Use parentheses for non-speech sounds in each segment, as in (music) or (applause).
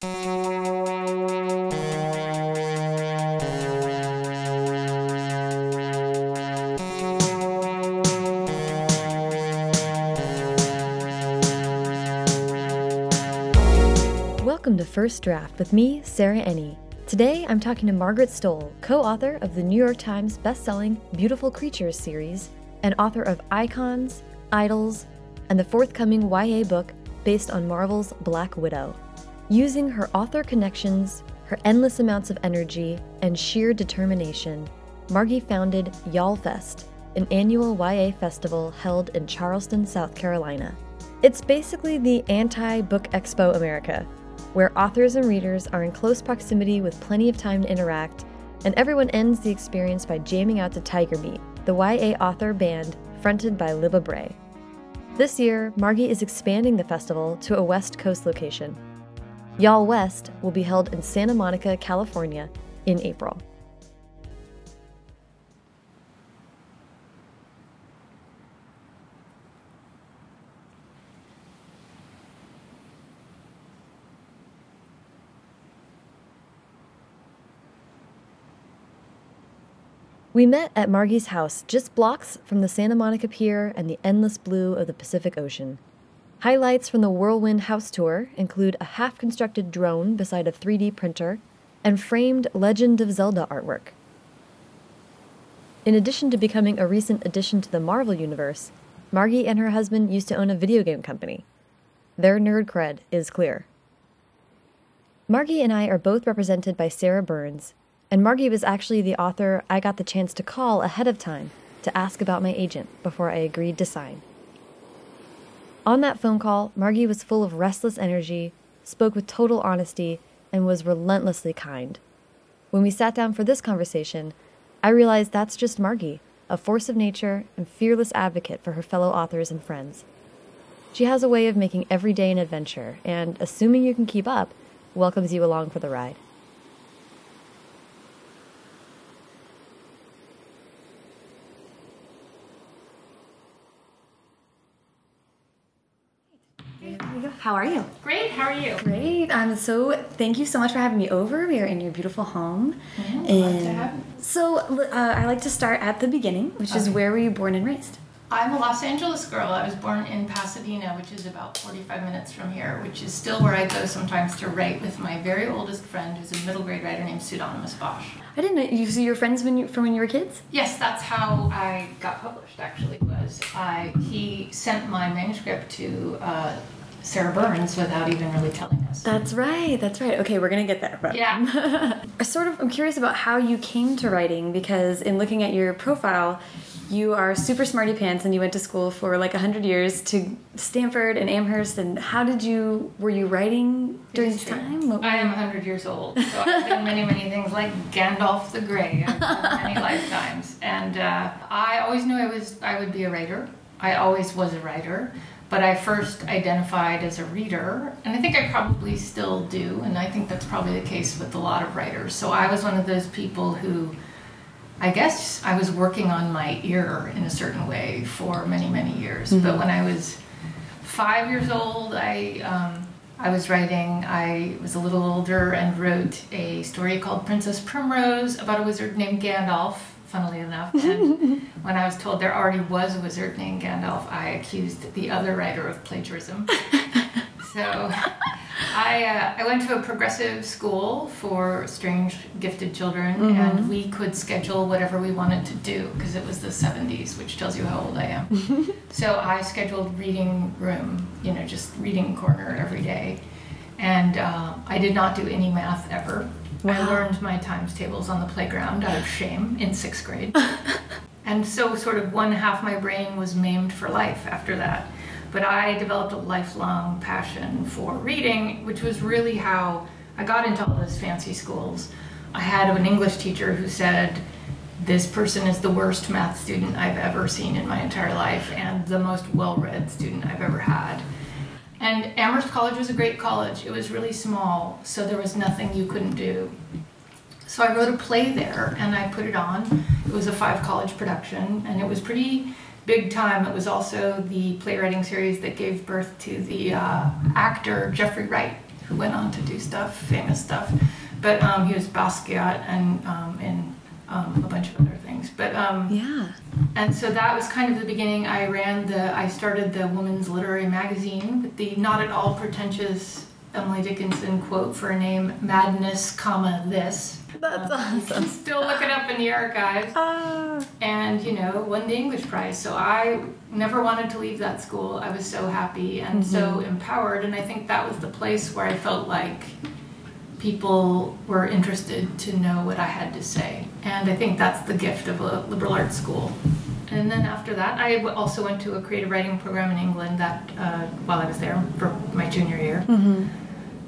Welcome to First Draft with me, Sarah Enni. Today I'm talking to Margaret Stohl, co author of the New York Times best-selling Beautiful Creatures series and author of Icons, Idols, and the forthcoming YA book based on Marvel's Black Widow. Using her author connections, her endless amounts of energy, and sheer determination, Margie founded YALLFest, an annual YA festival held in Charleston, South Carolina. It's basically the anti Book Expo America, where authors and readers are in close proximity with plenty of time to interact, and everyone ends the experience by jamming out to Tiger Beat, the YA author band fronted by Libba Bray. This year, Margie is expanding the festival to a West Coast location. YALLWest will be held in Santa Monica, California in April. We met at Margie's house just blocks from the Santa Monica Pier and the endless blue of the Pacific Ocean. Highlights from the Whirlwind House Tour include a half constructed drone beside a 3D printer and framed Legend of Zelda artwork. In addition to becoming a recent addition to the Marvel Universe, Margie and her husband used to own a video game company. Their nerd cred is clear. Margie and I are both represented by Sarah Burnes, and Margie was actually the author I got the chance to call ahead of time to ask about my agent before I agreed to sign. On that phone call, Margie was full of restless energy, spoke with total honesty, and was relentlessly kind. When we sat down for this conversation, I realized that's just Margie, a force of nature and fearless advocate for her fellow authors and friends. She has a way of making every day an adventure, and assuming you can keep up, welcomes you along for the ride. How are you? Great. How are you? Great. Um, so thank you so much for having me over. We are in your beautiful home. Yeah, glad to have. So uh, I like to start at the beginning, which is where were you born and raised? I'm a Los Angeles girl. I was born in Pasadena, which is about 45 minutes from here, which is still where I go sometimes to write with my very oldest friend, who's a middle grade writer named Pseudonymous Bosch. I didn't know you see your friends when you from when you were kids. Yes, that's how I got published. Actually, was I he sent my manuscript to uh, Sarah Burnes without even really telling us. That's right. That's right. Okay, we're gonna get there. But Yeah. (laughs) I sort of I'm curious about how you came to writing because in looking at your profile, you are super smarty pants and you went to school for like hundred years to Stanford and Amherst. And how did you were you writing during this time? What- I am 100 years old, so I've done many, many things like Gandalf the Grey I've done many (laughs) lifetimes. And uh, I always knew I was I would be a writer. I always was a writer, but I first identified as a reader, and I think I probably still do, and I think that's probably the case with a lot of writers. So I was one of those people who. I guess I was working on my ear in a certain way for many, many years. But when I was five years old, I um, I was writing. I was a little older and wrote a story called Princess Primrose about a wizard named Gandalf. Funnily enough, (laughs) and when I was told there already was a wizard named Gandalf, I accused the other writer of plagiarism. (laughs) so, I uh, I went to a progressive school for strange gifted children, and we could schedule whatever we wanted to do because it was the 70s, which tells you how old I am. (laughs) So I scheduled reading room, you know, just reading corner every day. And uh, I did not do any math ever. I learned my times tables on the playground out of shame in sixth grade. (laughs) and so, sort of, one half my brain was maimed for life after that. But I developed a lifelong passion for reading, which was really how I got into all those fancy schools. I had an English teacher who said, this person is the worst math student I've ever seen in my entire life and the most well read student I've ever had. And Amherst College was a great college. It was really small, so there was nothing you couldn't do. So I wrote a play there and I put it on. It was a five college production and it was pretty big time. It was also the playwriting series that gave birth to the uh, actor Jeffrey Wright, who went on to do stuff, famous stuff. But um, he was Basquiat and um, in um, a bunch of other things. But um, Yeah. and so that was kind of the beginning. I ran the, I started the Woman's Literary Magazine with the not at all pretentious Emily Dickinson quote for a name, Madness, comma, this. That's you can awesome. Still look it up in the archives. Ah. And, you know, won the English prize. So I never wanted to leave that school. I was so happy and so empowered. And I think that was the place where I felt like people were interested to know what I had to say. And I think that's the gift of a liberal arts school. And then after that, I also went to a creative writing program in England that uh, while I was there for my junior year,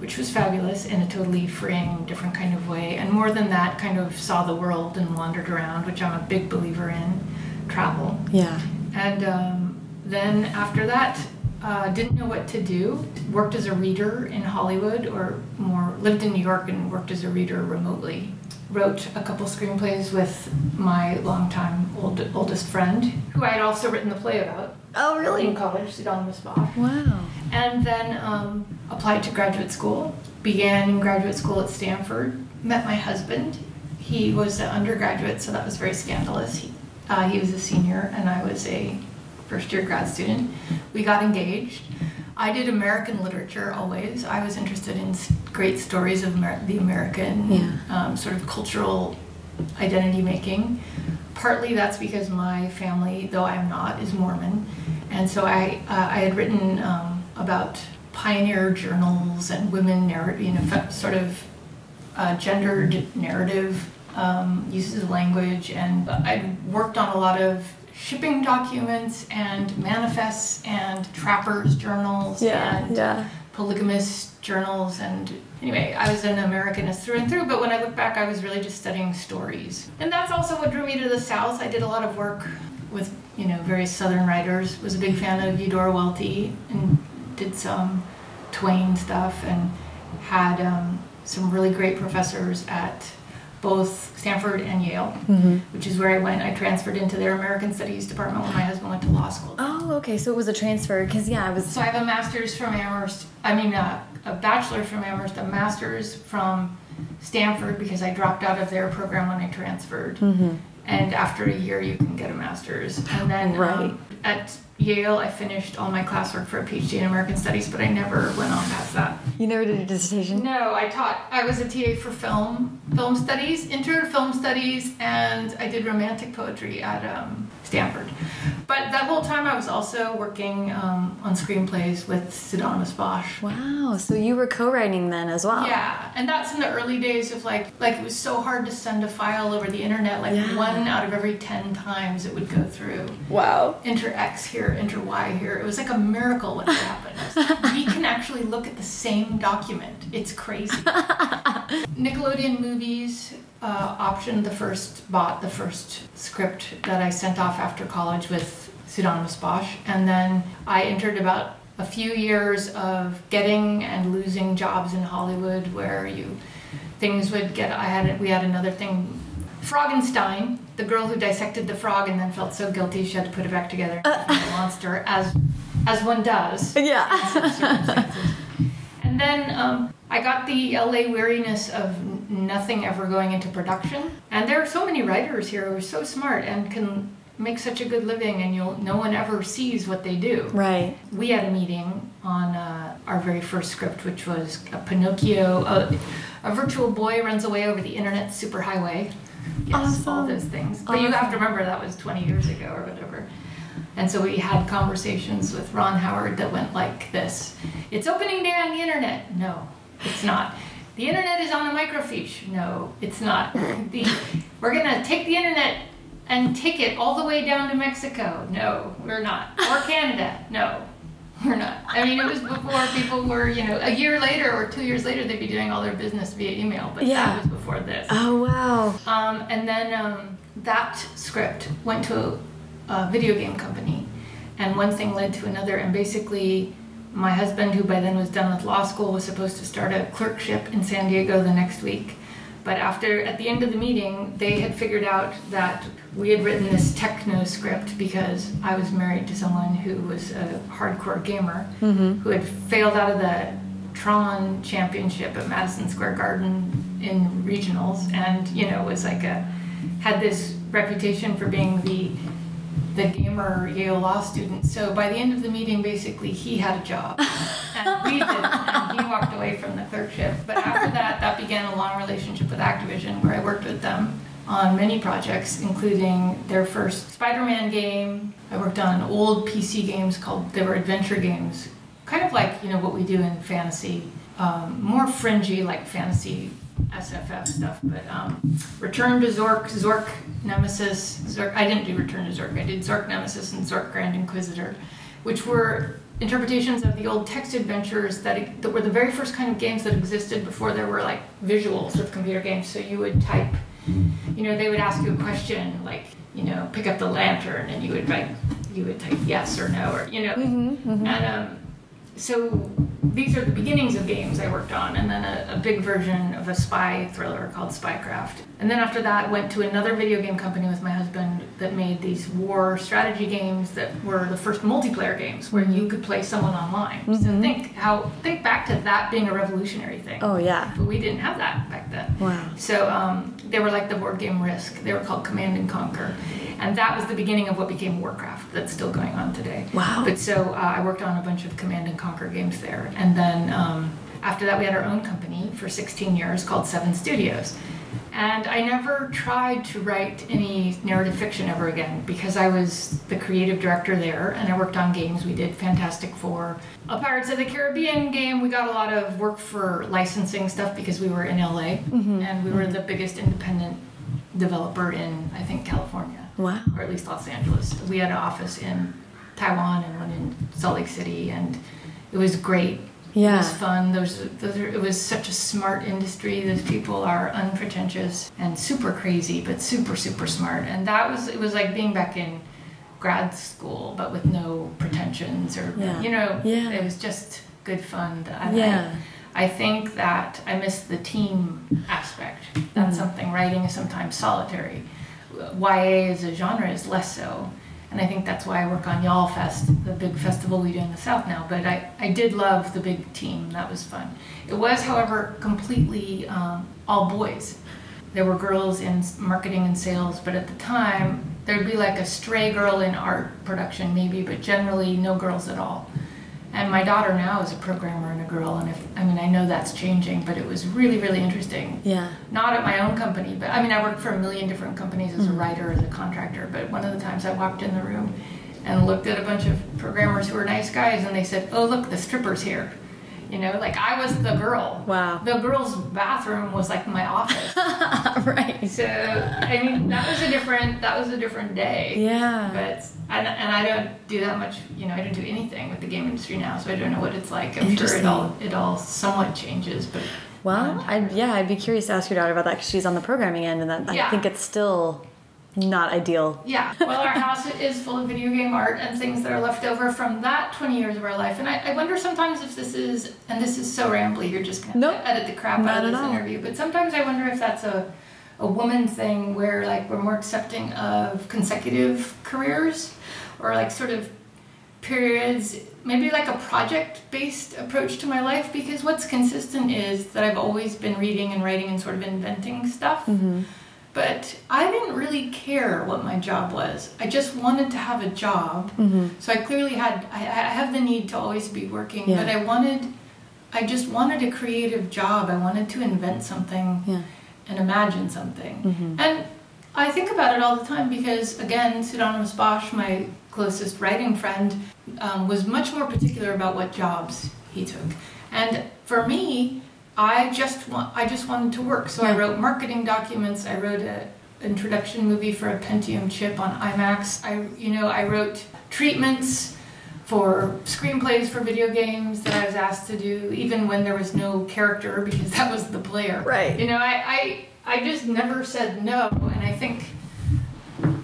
which was fabulous in a totally freeing, different kind of way. And more than that, kind of saw the world and wandered around, which I'm a big believer in, travel. Yeah. And um, then after that, uh, didn't know what to do. Worked as a reader in Hollywood, or more lived in New York and worked as a reader remotely. Wrote a couple screenplays with my longtime old, oldest friend, who I had also written the play about Oh, really? in really? college, Pseudonymous Bosch. Wow. And then um, applied to graduate school. Began graduate school at Stanford. Met my husband. He was an undergraduate, so that was very scandalous. He, uh, he was a senior, and I was a first year grad student. We got engaged. I did American literature always. I was interested in great stories of Amer- the American Yeah. um, sort of cultural identity making. Partly that's because my family, though I'm not, is Mormon, and so I uh, I had written um, about pioneer journals and women narrative, you know, sort of uh, gendered narrative um, uses of language, and I worked on a lot of shipping documents and manifests and trappers journals and Yeah. Polygamous journals and anyway i was an americanist through and through but when i look back i was really just studying stories. And that's also what drew me to the south. I did a lot of work with you know various southern writers. Was a big fan of eudora welty and did some twain stuff and had um, some really great professors at both stanford and yale Mm-hmm. which is where i went i transferred into their american studies department when my husband went to law school Oh, okay. So it was a transfer because yeah, I was. so I have a master's from Amherst. I mean, uh, a bachelor's from Amherst, a master's from Stanford because I dropped out of their program when I transferred. Mm-hmm. And after a year, you can get a master's. And then Right. um, at Yale, I finished all my classwork for a PhD in American Studies, but I never went on past that. You never did a dissertation. No, I taught. I was a TA for film, film studies, intern film studies, and I did romantic poetry at um, Stanford. But that whole time, I was also working um, on screenplays with Pseudonymous Bosch. Wow. So you were co-writing then as well. Yeah, and that's in the early days of like, like it was so hard to send a file over the internet. Like Yeah. one out of every ten times it would go through. Wow. Enter X here, enter Y here. It was like a miracle what happened. (laughs) we can actually look at the same document. It's crazy. (laughs) Nickelodeon Movies uh, optioned the first, bought the first script that I sent off after college with pseudonymous Bosch, and then I entered about a few years of getting and losing jobs in Hollywood where you things would get. I had we had another thing. Froggenstein, the girl who dissected the frog and then felt so guilty she had to put it back together, become (laughs) a monster, as as one does. Yeah. circumstances. (laughs) And then um, I got the LA weariness of nothing ever going into production. And there are so many writers here who are so smart and can make such a good living, and you'll no one ever sees what they do. right. We had a meeting on uh, our very first script, which was a Pinocchio. A, a virtual boy runs away over the internet superhighway. Yes, all those things. But you have to remember that was 20 years ago or whatever. And so we had conversations with Ron Howard that went like this It's opening day on the internet. No, it's not. The internet is on a microfiche. No, it's not. (laughs) The, we're going to take the internet and take it all the way down to Mexico. No, we're not. Or (laughs) Canada. No, we're not. I mean, it was before people were, you know, a year later or two years later, they'd be doing all their business via email, but Yeah. that was before this. Oh wow. Um, and then um, that script went to a video game company, and one thing led to another. And basically, my husband, who by then was done with law school, was supposed to start a clerkship in San Diego the next week. But after, at the end of the meeting, they had figured out that we had written this techno script because I was married to someone who was a hardcore gamer mm-hmm. who had failed out of the Tron championship at Madison Square Garden in regionals, and you know was like a had this reputation for being the the gamer Yale law student. So by the end of the meeting, basically he had a job, (laughs) and we didn't, and he walked away from the clerkship. But after that, that began a long relationship with Activision, where I worked with them on many projects, including their first Spider-Man game. I worked on old PC games called they were adventure games, kind of like you know what we do in fantasy, um, more fringy like fantasy SFF stuff. But um, Return to Zork, Zork Nemesis, Zork. I didn't do Return to Zork. I did Zork Nemesis and Zork Grand Inquisitor, which were interpretations of the old text adventures that, that were the very first kind of games that existed before there were like visuals with computer games. So you would type you know, they would ask you a question like, you know, pick up the lantern, and you would like, you would type yes or no, or you know, mm-hmm, mm-hmm. and um, so these are the beginnings of games I worked on, and then a, a, big version of a spy thriller called Spycraft. And then after that, went to another video game company with my husband that made these war strategy games that were the first multiplayer games where you could play someone online. Mm-hmm. So think how think back to that being a revolutionary thing. Oh yeah. But we didn't have that back then. Wow. So um, they were like the board game Risk. They were called Command and Conquer, and that was the beginning of what became Warcraft. That's still going on today. Wow. But so uh, I worked on a bunch of Command and Conquer games there, and then um, after that we had our own company for 16 years called Seven Studios. And I never tried to write any narrative fiction ever again because I was the creative director there and I worked on games. We did Fantastic Four, a Pirates of the Caribbean game. We got a lot of work for licensing stuff because we were in LA mm-hmm. and we were the biggest independent developer in, I think, California. Wow. Or at least Los Angeles. We had an office in Taiwan and one in Salt Lake City and it was great yeah. It was fun. Those, those are, it was such a smart industry. Those people are unpretentious and super crazy, but super, super smart. And that was, it was like being back in grad school, but with no pretensions or, yeah. you know, yeah. it was just good fun. I, yeah. I, I think that I miss the team aspect. That's mm something writing is sometimes solitary. YA as a genre is less so and I think that's why I work on Y'all Fest, the big festival we do in the South now. But I, I did love the big team. That was fun. It was, however, completely um, all boys. There were girls in marketing and sales, but at the time, there'd be like a stray girl in art production, maybe, but generally no girls at all. And my daughter now is a programmer and a girl, and if I mean I know that's changing, but it was really really interesting. Yeah. Not at my own company, but I mean I worked for a million different companies as mm-hmm. a writer, as a contractor. But one of the times I walked in the room and looked at a bunch of programmers who were nice guys, and they said, "Oh look, the strippers here." You know, like I was the girl. Wow. The girl's bathroom was like my office. (laughs) right. So I mean, that was a different that was a different day. Yeah. But and, and I don't do that much. You know, I don't do anything with the game industry now, so I don't know what it's like. I'm sure it all it all somewhat changes, but. Well, I'd, yeah, I'd be curious to ask your daughter about that because she's on the programming end, and that, yeah. I think it's still not ideal. Yeah. Well, our house is full of video game art and things that are left over from that 20 years of our life. And I, I wonder sometimes if this is, and this is so rambly, you're just going to nope, edit the crap out of this all. interview. But sometimes I wonder if that's a, a woman thing where like we're more accepting of consecutive careers or like sort of periods maybe like a project based approach to my life because what's consistent is that I've always been reading and writing and sort of inventing stuff. Mm-hmm. But I didn't really care what my job was. I just wanted to have a job. Mm-hmm. So I clearly had, I, I, have the need to always be working, yeah. but I wanted, I just wanted a creative job. I wanted to invent something yeah. and imagine something. Mm-hmm. And I think about it all the time because, again, Pseudonymous Bosch, my closest writing friend, um, was much more particular about what jobs he took. And for me, I just want I just wanted to work. So yeah. I wrote marketing documents. I wrote a introduction movie for a Pentium chip on IMAX. I you know I wrote treatments for screenplays for video games that I was asked to do, even when there was no character (laughs) because that was the player. Right. You know I I, I just never said no, and I think.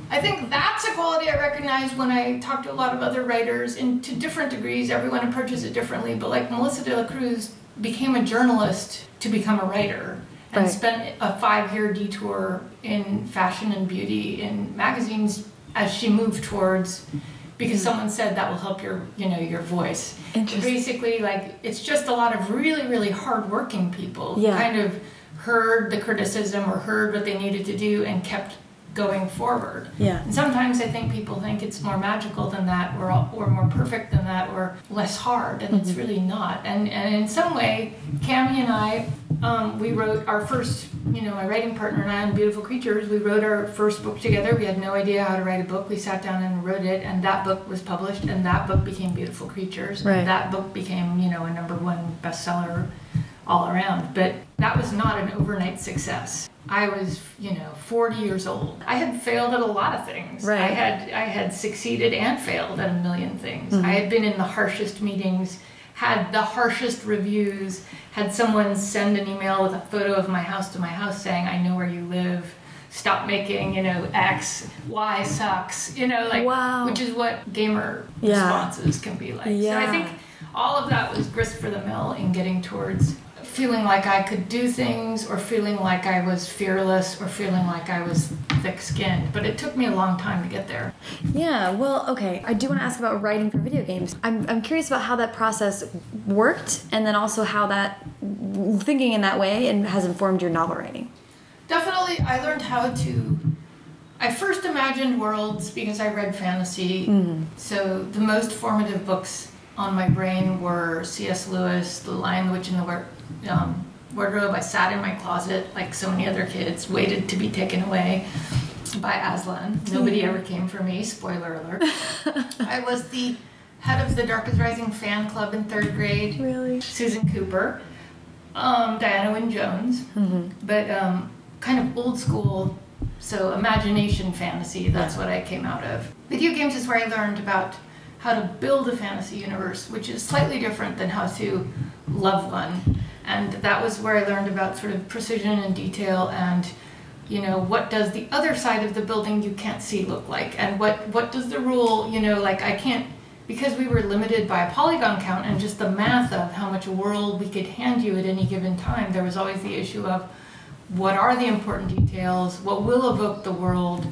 I think that's a quality I recognize when I talk to a lot of other writers, and to different degrees, everyone approaches it differently. But like Melissa De La Cruz became a journalist to become a writer and right. spent a five year detour in fashion and beauty in magazines as she moved towards because someone said that will help your you know your voice. Basically, like it's just a lot of really really hardworking people Yeah. kind of heard the criticism or heard what they needed to do and kept going forward. Yeah. And sometimes I think people think it's more magical than that, or or more perfect than that, or less hard, and it's really not. And and in some way, Kami and I, um, we wrote our first, you know, my writing partner and I on Beautiful Creatures. We wrote our first book together. We had no idea how to write a book. We sat down and wrote it, and that book was published, and that book became Beautiful Creatures. Right. And that book became, you know, a number one bestseller all around. But that was not an overnight success. I was, you know, 40 years old. I had failed at a lot of things. Right. I had I had succeeded and failed at a million things. Mm-hmm. I had been in the harshest meetings, had the harshest reviews, had someone send an email with a photo of my house to my house saying, "I know where you live. Stop making, you know, X, Y sucks." You know, like Wow. which is what gamer Yeah. responses can be like. Yeah. So I think all of that was grist for the mill in getting towards feeling like I could do things or feeling like I was fearless or feeling like I was thick skinned. But it took me a long time to get there. Yeah, well, okay. I do want to ask about writing for video games. I'm, I'm curious about how that process worked and then also how that thinking in that way and has informed your novel writing. Definitely, I learned how to. I first imagined worlds because I read fantasy. Mm-hmm. So the most formative books on my brain were C.S. Lewis, The Lion, the Witch, and the um, Wardrobe. I sat in my closet like so many other kids, waited to be taken away by Aslan. Nobody ever came for me. Spoiler alert. (laughs) I was the head of the Dark Is Rising fan club in third grade. Really? Susan Cooper, um, Diana Wynne Jones, but um, kind of old school, so imagination fantasy. That's what I came out of. Video games is where I learned about how to build a fantasy universe, which is slightly different than how to love one. And that was where I learned about sort of precision and detail and you know what does the other side of the building you can't see look like? And what what does the rule you know like i can't because we were limited by a polygon count and just the math of how much world we could hand you at any given time there was always the issue of what are the important details? What will evoke the world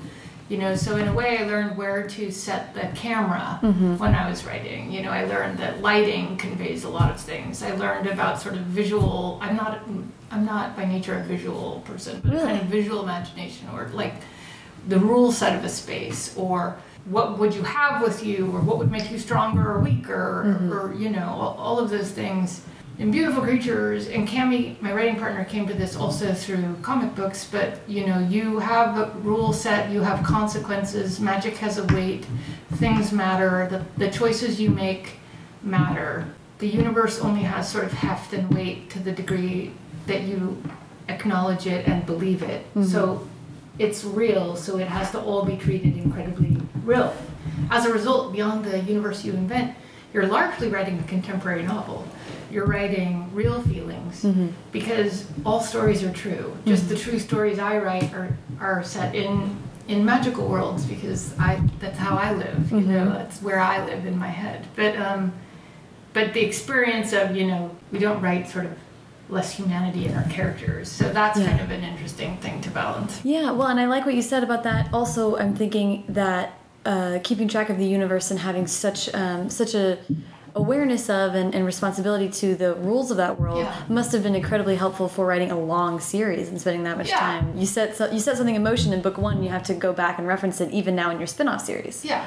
you know so in a way i learned where to set the camera mm-hmm. when i was writing. You know i learned that lighting conveys a lot of things. I learned about sort of visual i'm not i'm not by nature a visual person but a kind of visual imagination or like the rule set of a space or what would you have with you or what would make you stronger or weaker mm-hmm. or, you know all, all of those things in beautiful creatures and kami my writing partner came to this also through comic books but you know you have a rule set you have consequences magic has a weight things matter the, the choices you make matter. The universe only has sort of heft and weight to the degree that you acknowledge it and believe it. Mm-hmm. So it's real, so it has to all be treated incredibly real. As a result, beyond the universe you invent, you're largely writing a contemporary novel. You're writing real feelings mm-hmm. because all stories are true. Just the mm-hmm. true stories I write are, are set in in magical worlds because I that's how I live. You mm-hmm. know, that's where I live in my head. But um, but the experience of you know we don't write sort of less humanity in our characters. So that's Yeah. kind of an interesting thing to balance. Yeah, well, and I like what you said about that. Also, I'm thinking that uh, keeping track of the universe and having such um, such a awareness of and, and responsibility to the rules of that world Yeah. must have been incredibly helpful for writing a long series and spending that much Yeah. time. You set so, you set something in motion in book one, you have to go back and reference it even now in your spin-off series. Yeah,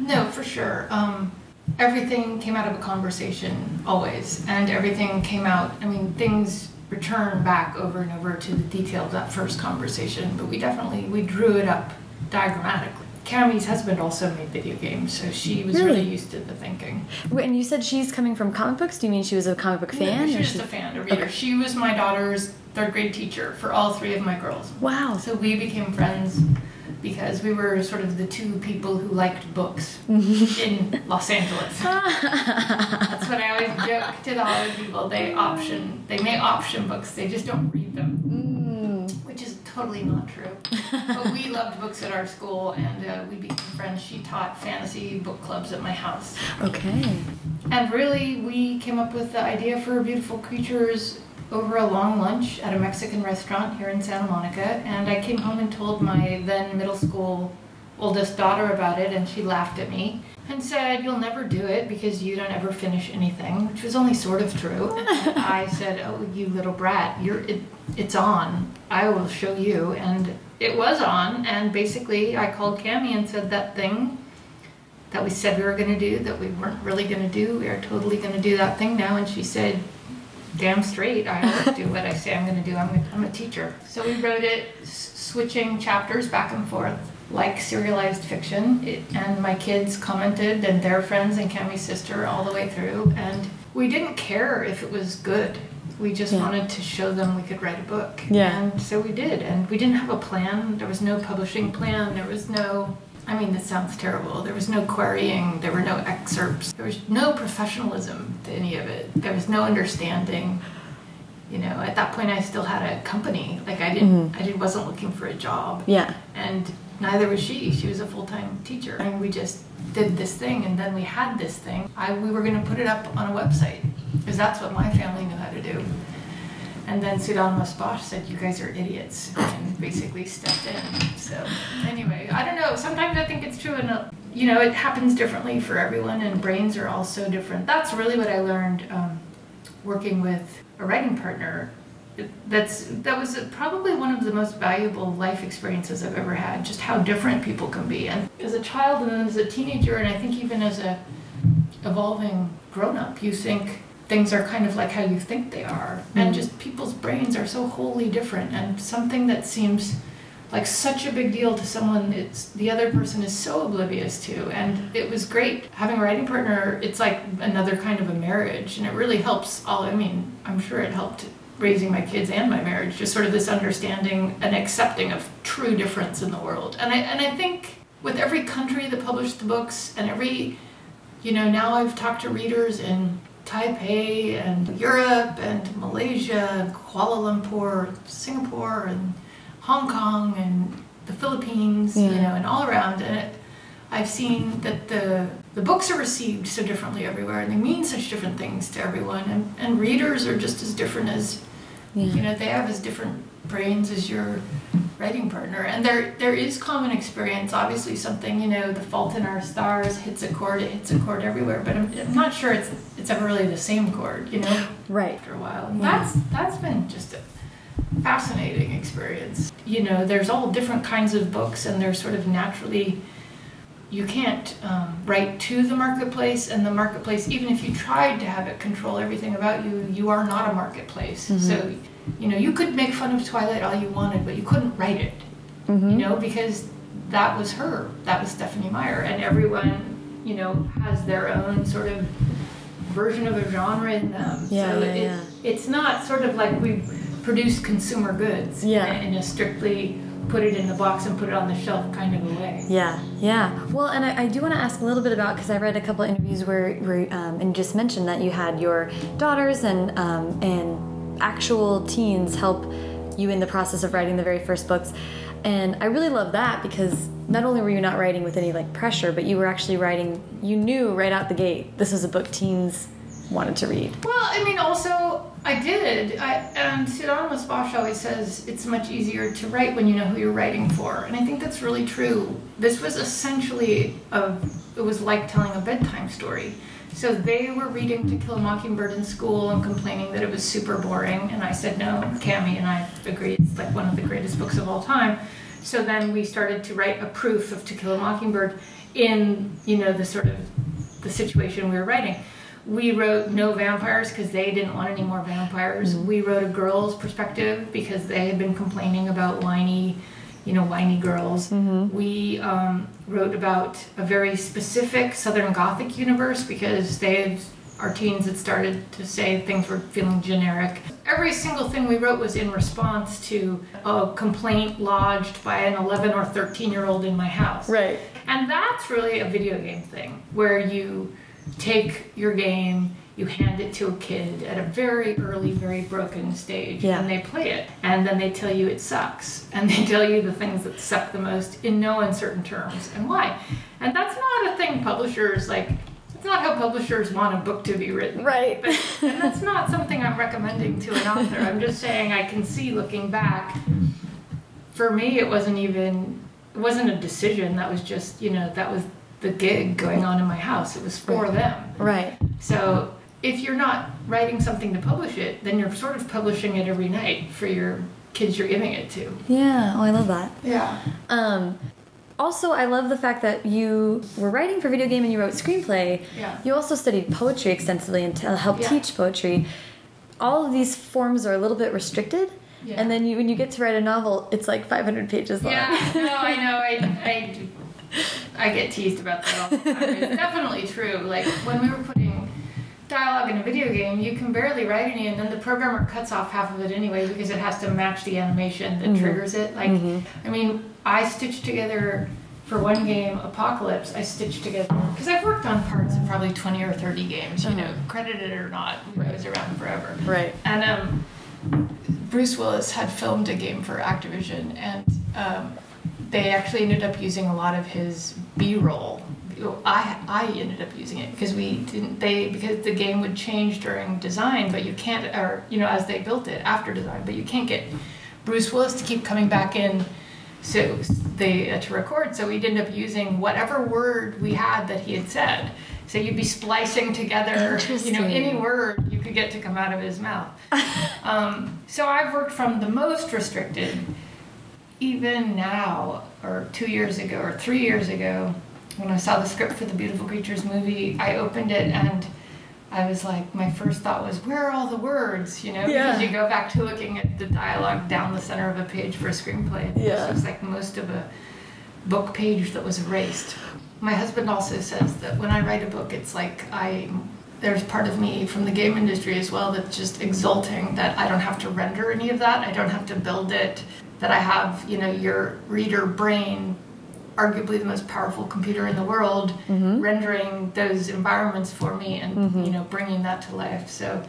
no, for sure. Um, everything came out of a conversation always, and everything came out. I mean, things return back over and over to the detail of that first conversation, but we definitely we drew it up diagrammatically. Kami's husband also made video games, so she was really, Really? used to the thinking. Wait, And you said she's coming from comic books. Do you mean she was a comic book fan? She or was she- just a fan, a reader. Okay. She was my daughter's third grade teacher for all three of my girls. Wow. So we became friends because we were sort of the two people who liked books (laughs) in Los Angeles. (laughs) That's what I always joke to the Hollywood people. They option, they may option books, they just don't read them, Mm. Totally not true. but we (laughs) loved books at our school, and uh, we became friends. She taught fantasy book clubs at my house. Okay. And really, we came up with the idea for Beautiful Creatures over a long lunch at a Mexican restaurant here in Santa Monica. And I came home and told my then middle school oldest daughter about it, and she laughed at me and said, You'll never do it because you don't ever finish anything, which was only sort of true. And (laughs) I said, Oh, you little brat, you're, it, it's on. I will show you. And it was on, and basically, I called Kami and said, That thing that we said we were going to do, that we weren't really going to do, we are totally going to do that thing now. And she said, Damn straight, I always do what I say I'm going to do. I'm a, I'm a teacher. So we wrote it, s- switching chapters back and forth like serialized fiction. It, and my kids commented, and their friends, and Kami's sister, all the way through. And we didn't care if it was good. We just Yeah. wanted to show them we could write a book. Yeah. And so we did. And we didn't have a plan. There was no publishing plan. There was no. I mean, this sounds terrible. There was no querying. There were no excerpts. There was no professionalism to any of it. There was no understanding. You know, at that point, I still had a company. Like I didn't. Mm-hmm. I did, wasn't looking for a job Yeah. and neither was she. She was a full time teacher, and we just did this thing, and then we had this thing. I we were going to put it up on a website because that's what my family knew how to do. And then Pseudonymous Bosch said, "You guys are idiots," and basically stepped in. So anyway, I don't know. Sometimes I think it's true, and uh, you know, it happens differently for everyone, and brains are all so different. That's really what I learned um, working with a writing partner that's that was probably one of the most valuable life experiences I've ever had. Just how different people can be, and as a child and then as a teenager, and I think even as a evolving grown up, you think things are kind of like how you think they are, and Mm. just people's brains are so wholly different, and something that seems like such a big deal to someone it's the other person is so oblivious to. And it was great having a writing partner. It's like another kind of a marriage. And it really helps all i mean i'm sure it helped raising my kids and my marriage just sort of this understanding and accepting of true difference in the world and i and i think with every country that published the books and every you know now i've talked to readers in taipei and europe and malaysia kuala lumpur singapore and Hong Kong and the Philippines, you know, and all around. And it, I've seen that the the books are received so differently everywhere, and they mean such different things to everyone. And, and readers are just as different as you know they have as different brains as your writing partner. And there there is common experience. Obviously, something you know, The Fault in Our Stars hits a chord. It hits a chord everywhere, but I'm, I'm not sure it's it's ever really the same chord. You know (gasps) Right. after a while. Yeah. that's that's been just a fascinating experience. You know, there's all different kinds of books, and they're sort of naturally. You can't um, write to the marketplace, and the marketplace, even if you tried to have it control everything about you, you are not a marketplace. Mhm. So, you know, you could make fun of Twilight all you wanted, but you couldn't write it Mm-hmm. you know, because that was her. That was Stephenie Meyer. And everyone, you know, has their own sort of version of a genre in them. Yeah, so yeah, it, yeah. it's not sort of like we produce consumer goods Yeah. in a strictly put it in the box and put it on the shelf kind of a way. Yeah, yeah. Well, and I, I do want to ask a little bit about because I read a couple interviews where, where um, and just mentioned that you had your daughters and um, and actual teens help you in the process of writing the very first books, and I really love that because not only were you not writing with any like pressure, but you were actually writing. You knew right out the gate this was a book teens wanted to read. Well, I mean, also, I did. I, and Pseudonymous Bosch always says it's much easier to write when you know who you're writing for. And I think that's really true. This was essentially, a, it was like telling a bedtime story. So they were reading To Kill a Mockingbird in school and complaining that it was super boring. And I said, no, Kami and I agreed it's like one of the greatest books of all time. So then we started to write a proof of To Kill a Mockingbird in, you know, the sort of the situation we were writing. We wrote no vampires because they didn't want any more vampires. We wrote a girl's perspective because they had been complaining about whiny, you know, whiny girls. We um, wrote about a very specific Southern Gothic universe because they had, our teens had started to say things were feeling generic. Every single thing we wrote was in response to a complaint lodged by an 11 or 13 year old in my house. Right. And that's really a video game thing where you take your game, you hand it to a kid at a very early, very broken stage, Yeah. and they play it. And then they tell you it sucks. (laughs) And they tell you the things that suck the most in no uncertain terms and why. And that's not a thing publishers like. It's not how publishers want a book to be written. Right. But, and that's not something I'm recommending to an author. I'm just saying I can see looking back for me it wasn't even it wasn't a decision. That was just you know that was the gig going on in my house. It was for them. Right. So if you're not writing something to publish it, then you're sort of publishing it every night for your kids you're giving it to. Yeah. Oh, I love that. Yeah. Um, also, I love the fact that you were writing for video game and you wrote screenplay. Yeah. You also studied poetry extensively and uh, helped Yeah. teach poetry. All of these forms are a little bit restricted. Yeah. And then you, when you get to write a novel, it's like 500 pages long. Yeah, no, I know. I, I, (laughs) I get teased about that all the time. It's definitely true. Like when we were putting dialogue in a video game, you can barely write any, and then the programmer cuts off half of it anyway because it has to match the animation that triggers it. Like, I mean, I stitched together for one game, Apocalypse. I stitched together because I've worked on parts of probably twenty or thirty games. You know, credited or not, I was around forever. Right. And um, Bruce Willis had filmed a game for Activision, and um, they actually ended up using a lot of his B-roll. I I ended up using it because we didn't they because the game would change during design, but you can't or you know as they built it after design, but you can't get Bruce Willis to keep coming back in. So they uh, to record, so we'd end up using whatever word we had that he had said. So you'd be splicing together, you know, any word you could get to come out of his mouth. (laughs) um, so I've worked from the most restricted, even now, or two years ago, or three years ago, when I saw the script for the Beautiful Creatures movie, I opened it and I was like, my first thought was, where are all the words? You know, Yeah. because you go back to looking at the dialogue down the center of a page for a screenplay. and Yeah. It looks like most of a book page that was erased. My husband also says that when I write a book, it's like I there's part of me from the game industry as well that's just exulting that I don't have to render any of that. I don't have to build it. That I have, you know, your reader brain, arguably the most powerful computer in the world, rendering those environments for me and you know bringing that to life. So.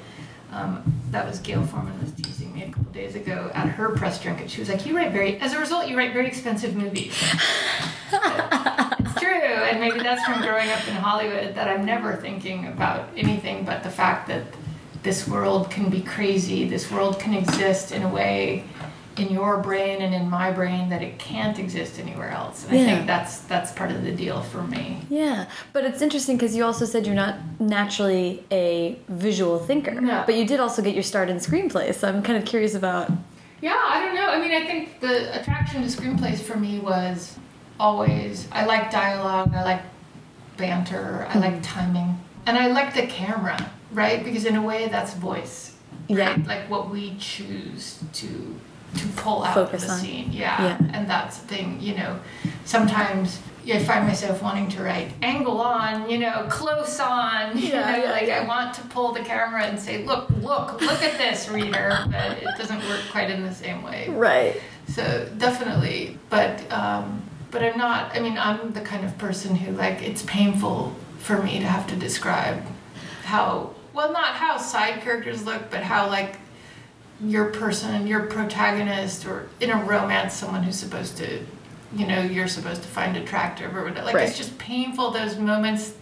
Um, that was Gayle Forman was teasing me a couple days ago at her press junket. She was like, "You write very, as a result, you write very expensive movies." it's (laughs) true, and maybe that's from growing up in Hollywood that I'm never thinking about anything but the fact that this world can be crazy. This world can exist in a way in your brain and in my brain that it can't exist anywhere else. And I think that's that's part of the deal for me. Yeah, but it's interesting because you also said you're not naturally a visual thinker, No. but you did also get your start in screenplay. So I'm kind of curious about. Yeah, I don't know. I mean, I think the attraction to screenplays for me was always I like dialogue, I like banter, I like hmm. timing, and I like the camera, right? Because in a way, that's voice, Yeah. right? Like what we choose to to pull out Focus of the on. scene. Yeah. Yeah. and that's the thing. You know, sometimes. I find myself wanting to write angle on, you know, close on. (laughs) You Yeah, know, yeah, like yeah. I want to pull the camera and say, "Look, look, look at this, reader," (laughs) but it doesn't work quite in the same way. Right. So definitely, but um, but I'm not. I mean, I'm the kind of person who like it's painful for me to have to describe how well, not how side characters look, but how like your person, your protagonist, or in a romance, someone who's supposed to, you know, you're supposed to find attractive or whatever. Like Right. it's just painful those moments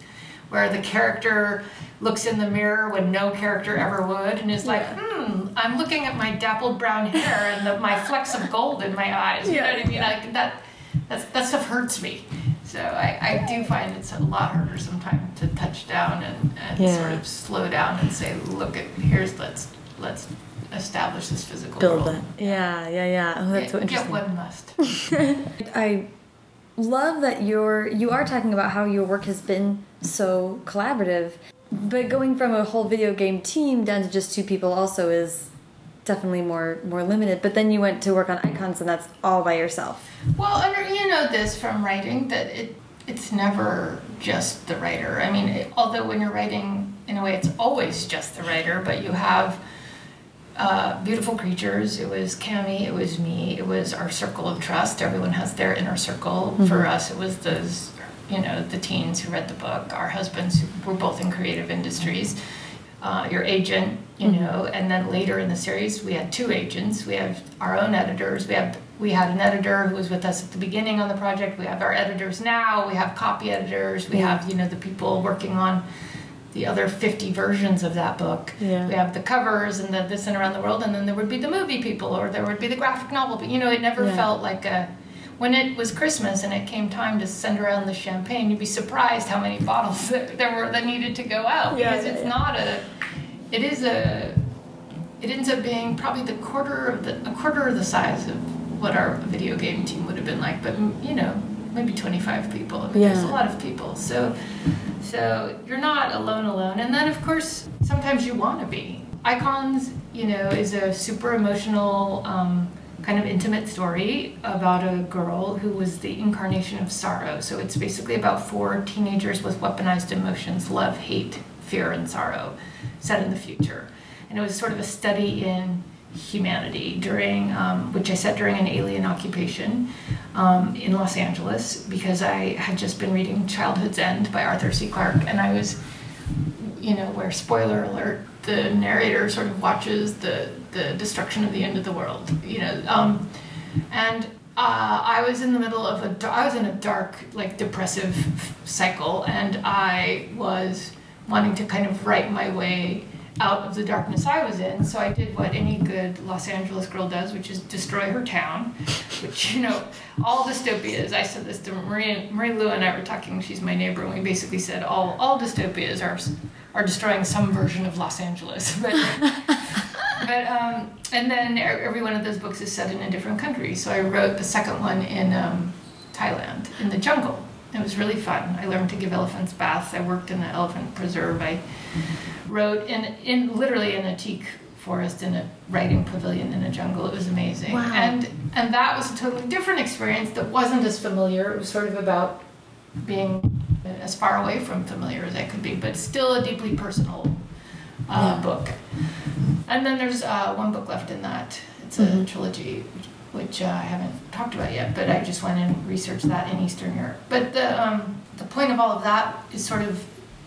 where the character looks in the mirror when no character ever would and is like, hmm, I'm looking at my dappled brown hair and the, my flecks of gold in my eyes. You Yeah. know what I mean? Like that, that's, that stuff hurts me. So I, I do find it's a lot harder sometimes to touch down and, and Yeah. sort of slow down and say, look at here's let's let's establish this physical Build world. that. Yeah, yeah, yeah. Oh, that's so Get- interesting. Get one must. (laughs) I love that you're you are talking about how your work has been so collaborative, but going from a whole video game team down to just two people also is definitely more more limited. But then you went to work on icons, and that's all by yourself. Well, and you know this from writing that it it's never just the writer. I mean, it, although when you're writing, in a way, it's always just the writer, but you have uh, beautiful creatures. It was Kami. It was me. It was our circle of trust. Everyone has their inner circle. For us, it was those, you know, the teens who read the book. Our husbands who were both in creative industries. Uh, your agent, you know, and then later in the series, we had two agents. We have our own editors. We have we had an editor who was with us at the beginning on the project. We have our editors now. We have copy editors. We have you know the people working on the other 50 versions of that book. Yeah. We have the covers and the this and around the world, and then there would be the movie people, or there would be the graphic novel. But you know, it never Yeah. felt like a. when it was Christmas and it came time to send around the champagne, you'd be surprised how many (laughs) bottles there were that needed to go out Yeah, because yeah, it's yeah. not a. It is a. It ends up being probably the quarter of the a quarter of the size of what our video game team would have been like, but you know maybe 25 people. I mean, There's a lot of people, so so you're not alone alone. And then of course sometimes you want to be. Icons, you know, is a super emotional. Um, kind of intimate story about a girl who was the incarnation of sorrow. So it's basically about four teenagers with weaponized emotions love, hate, fear, and sorrow set in the future. And it was sort of a study in humanity during, um, which I set during an alien occupation um, in Los Angeles because I had just been reading Childhood's End by Arthur C. Clarke and I was you know, where spoiler alert, the narrator sort of watches the the destruction of the end of the world, you know, um, and uh, I was in the middle of a, I was in a dark, like depressive cycle, and I was wanting to kind of write my way out of the darkness I was in. So I did what any good Los Angeles girl does, which is destroy her town, (laughs) which you know, all dystopias. I said this to Marie, Marie Lu and I were talking. She's my neighbor, and we basically said all all dystopias are are destroying some version of Los Angeles, (laughs) but. But um, and then every one of those books is set in a different country. So I wrote the second one in um, Thailand, in the jungle. It was really fun. I learned to give elephants baths. I worked in the elephant preserve. I wrote in in literally in a teak forest in a writing pavilion in a jungle. It was amazing. Wow. And and that was a totally different experience that wasn't as familiar. It was sort of about being as far away from familiar as I could be, but still a deeply personal uh, Yeah. book. And then there's uh, one book left in that. It's a Mhm. trilogy, which uh, I haven't talked about yet, but I just went and researched that in Eastern Europe. But the um, the point of all of that is sort of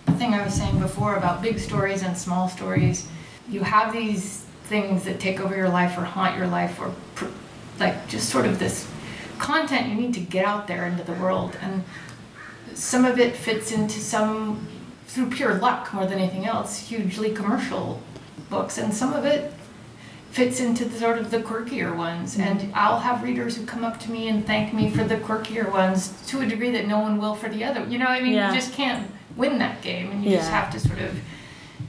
the thing I was saying before about big stories and small stories. You have these things that take over your life or haunt your life or like just sort of this content you need to get out there into the world and some of it fits into some through pure luck more than anything else hugely commercial books and some of it fits into the sort of the quirkier ones and i'll have readers who come up to me and thank me for the quirkier ones to a degree that no one will for the other you know i mean Yeah. you just can't win that game and you just have to sort of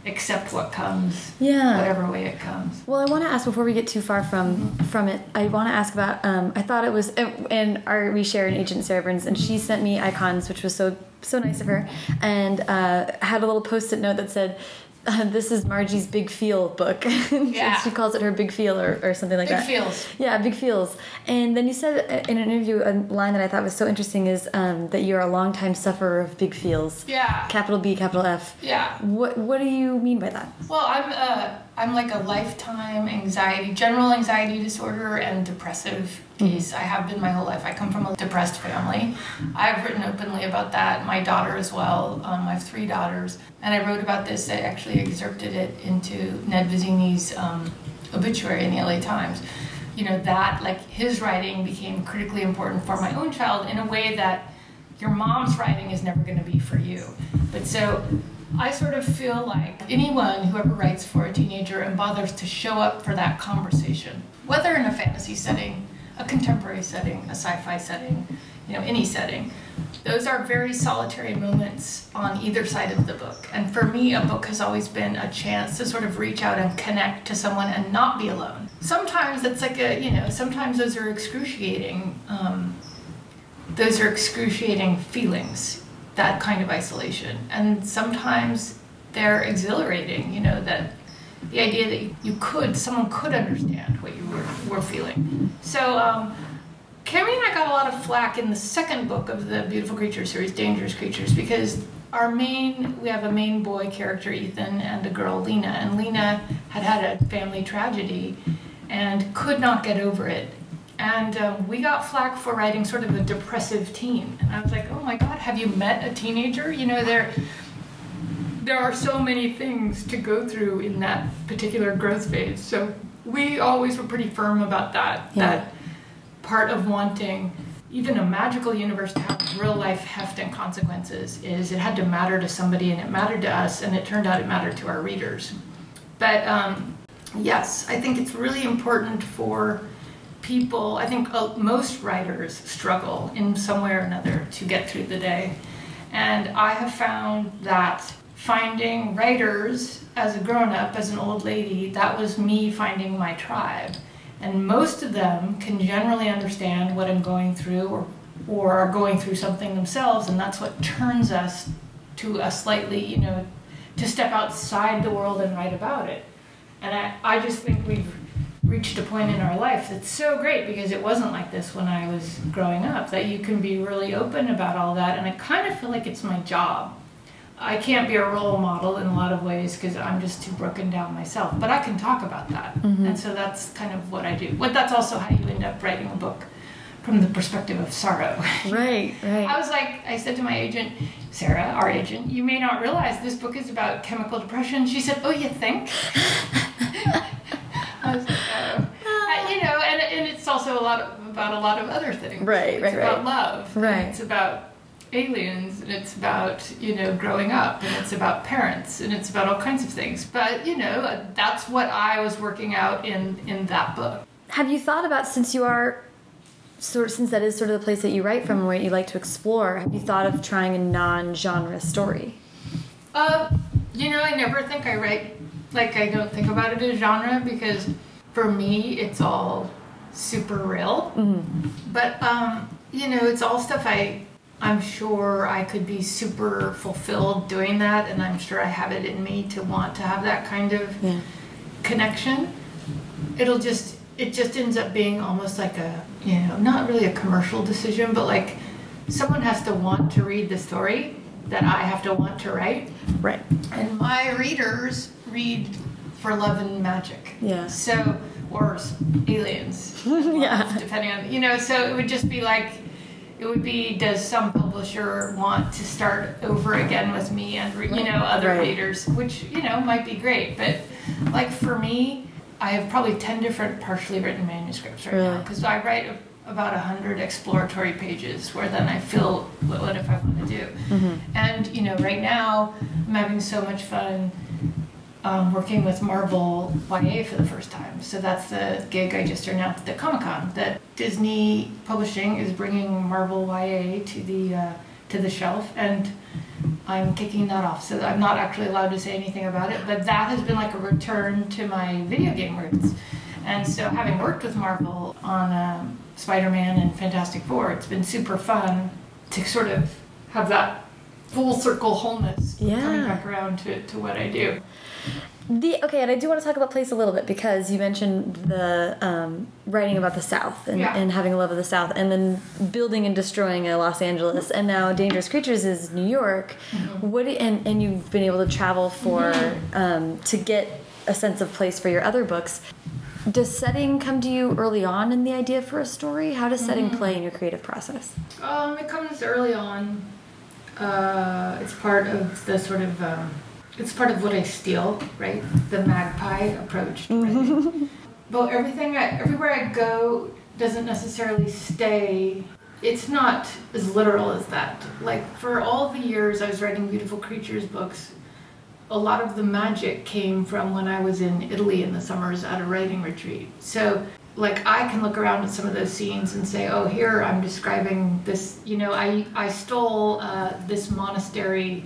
accept what comes Yeah. whatever way it comes Well, I want to ask before we get too far from from it. I want to ask about. Um, I thought it was, and our we share an agent Sarah Burnes, and she sent me icons, which was so so nice of her, and uh, had a little post-it note that said. Uh, (laughs) this is Margie's Big Feel book. (laughs) Yeah. she calls it her Big Feel or, or something like Big that. Big Feels Yeah, big feels. And then you said in an interview a line that I thought was so interesting is um, that you're a longtime sufferer of big feels. yeah Capital B, capital F. yeah What What do you mean by that? Well, I'm uh, I'm like a lifetime anxiety, general anxiety disorder, and depressive case. I have been my whole life. I come from a depressed family. I've written openly about that. My daughter as well. Um, I have three daughters, and I wrote about this. I actually excerpted it into Ned Vizzini's um, obituary in the LA Times. You know that like his writing became critically important for my own child in a way that your mom's writing is never going to be for you. But so I sort of feel like anyone who ever writes for a teenager and bothers to show up for that conversation, whether in a fantasy setting, a contemporary setting, a sci-fi setting, you know, any setting, those are very solitary moments on either side of the book. And for me, a book has always been a chance to sort of reach out and connect to someone and not be alone. Sometimes it's like a, you know, sometimes those are excruciating. Um, those are excruciating feelings, that kind of isolation. And sometimes they're exhilarating, you know, that the idea that you, could, someone could understand what you were, were feeling. So, um, Kami and I got a lot of flack in the second book of the Beautiful Creatures series, Dangerous Creatures, because our main, we have a main boy character, Ethan, and a girl, Lena. And Lena had had a family tragedy and could not get over it. And um, we got flack for writing sort of a depressive teen. And I was like, oh my God, have you met a teenager? You know, there, there are so many things to go through in that particular growth phase. So we always were pretty firm about that. Yeah. That part of wanting even a magical universe to have real life heft and consequences is it had to matter to somebody and it mattered to us and it turned out it mattered to our readers but um, yes i think it's really important for people, I think uh, most writers struggle in some way or another to get through the day. And I have found that finding writers as a grown up, as an old lady, that was me finding my tribe. And most of them can generally understand what I'm going through or, or are going through something themselves, and that's what turns us to a slightly, you know, to step outside the world and write about it. And I, I just think we've reached a point in our life that's so great because it wasn't like this when I was growing up, that you can be really open about all that. And I kind of feel like it's my job. I can't be a role model in a lot of ways because I'm just too broken down myself, but I can talk about that. Mm-hmm. And so that's kind of what I do. But that's also how you end up writing a book from the perspective of sorrow. (laughs) Right, right. I was like, I said to my agent, Sarah, our agent, you may not realize this book is about chemical depression. She said, Oh, you think? (laughs) I was like, Oh. Uh, you know, and, and it's also a lot of, about a lot of other things. Right, it's right, It's about right. love. Right. It's about aliens, and it's about, you know, growing up, and it's about parents, and it's about all kinds of things. But, you know, that's what I was working out in, in that book. Have you thought about since you are sort since that is sort of the place that you write from where you like to explore, have you thought of trying a non-genre story? Uh, you know, I never think I write like I don't think about it as genre because for me it's all super real. But um, you know, it's all stuff I I'm sure I could be super fulfilled doing that, and I'm sure I have it in me to want to have that kind of Yeah. connection. It'll just it just ends up being almost like a you know not really a commercial decision, but like someone has to want to read the story that I have to want to write. Right. And my readers read for love and magic. Yeah. So, or aliens. (laughs) Yeah. Depending on, you know, so it would just be like, it would be, does some publisher want to start over again with me and, re- you know, other Right. readers, which, you know, might be great. But like for me, I have probably 10 different partially written manuscripts right now because I write a, about 100 exploratory pages where then I feel what, what if I want to do. Mm-hmm. And, you know, right now I'm having so much fun um, working with Marvel YA for the first time. So that's the gig I just announced at Comic Con that Disney Publishing is bringing Marvel YA to the uh, to the shelf, and I'm kicking that off. So I'm not actually allowed to say anything about it, but that has been like a return to my video game roots. And so having worked with Marvel on um, Spider-Man and Fantastic Four, it's been super fun to sort of have that full circle wholeness coming back around to, to what I do. The okay, and I do want to talk about place a little bit because you mentioned the um, writing about the South and, Yeah. and having a love of the South, and then building and destroying a Los Angeles, and now Dangerous Creatures is New York. What do, and and you've been able to travel for um, to get a sense of place for your other books. Does setting come to you early on in the idea for a story? How does setting play in your creative process? Um, it comes early on. Uh, it's part of the sort of um, it's part of what I steal, right? The magpie approach. To writing. but everything, I, everywhere I go, doesn't necessarily stay. It's not as literal as that. Like for all the years I was writing beautiful creatures books, a lot of the magic came from when I was in Italy in the summers at a writing retreat. So, like, I can look around at some of those scenes and say, oh, here I'm describing this. You know, I, I stole uh, this monastery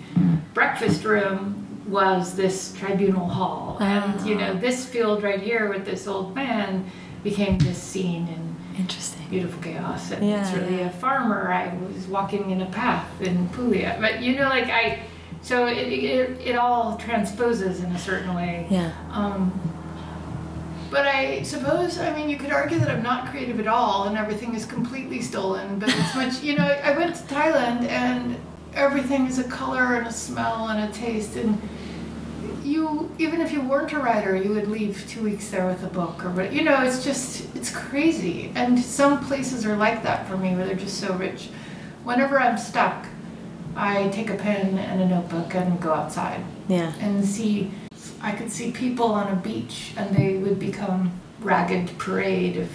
breakfast room was this tribunal hall. And, you know, this field right here with this old man became this scene in Interesting. beautiful chaos and Yeah, it's really yeah. a farmer i was walking in a path in puglia but you know like i so it, it, it all transposes in a certain way Yeah. um, but i suppose i mean you could argue that i'm not creative at all and everything is completely stolen but it's (laughs) much you know i went to thailand and everything is a color and a smell and a taste and you even if you weren't a writer you would leave two weeks there with a book or what you know it's just it's crazy. And some places are like that for me where they're just so rich. Whenever i'm stuck i take a pen and a notebook and go outside Yeah. and see i could see people on a beach and they would become ragged parade of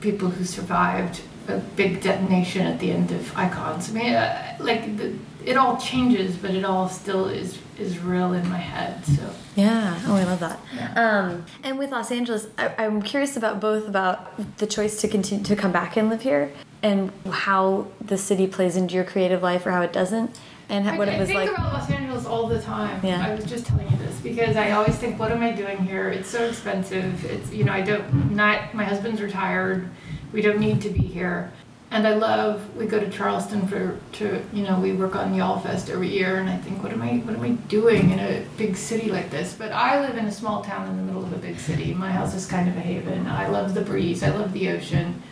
people who survived a big detonation at the end of icons. I mean uh, like the, it all changes, but it all still is is real in my head. So Yeah. Oh, I love that. Yeah. Um, and with Los Angeles, I, I'm curious about both about the choice to continue to come back and live here, and how the city plays into your creative life or how it doesn't, and how, what I, it was like. I think about Los Angeles all the time. Yeah. I was just telling you this because I always think, what am I doing here? It's so expensive. It's you know I don't not my husband's retired. We don't need to be here. And I love we go to Charleston for to you know we work on Y'all Fest every year and I think what am I what am I doing in a big city like this? But I live in a small town in the middle of a big city. My house is kind of a haven. I love the breeze. I love the ocean.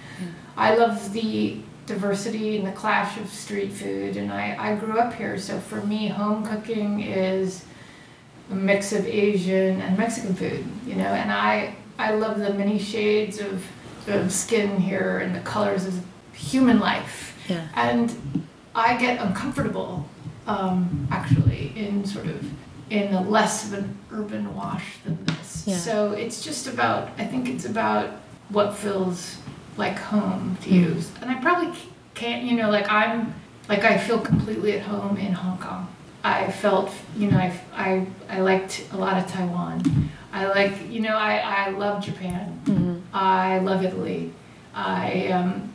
I love the diversity and the clash of street food and I, I grew up here so for me home cooking is a mix of Asian and Mexican food, you know, and I I love the many shades of, of skin here and the colors of human life. Yeah. And I get uncomfortable, um, actually, in sort of in a less of an urban wash than this. Yeah. So it's just about I think it's about what feels like home to you. And I probably can't, you know, like I'm like I feel completely at home in Hong Kong. I felt, you know, I, I, I liked a lot of Taiwan. I like, you know, I, I love Japan. Mhm. I love Italy. I, um,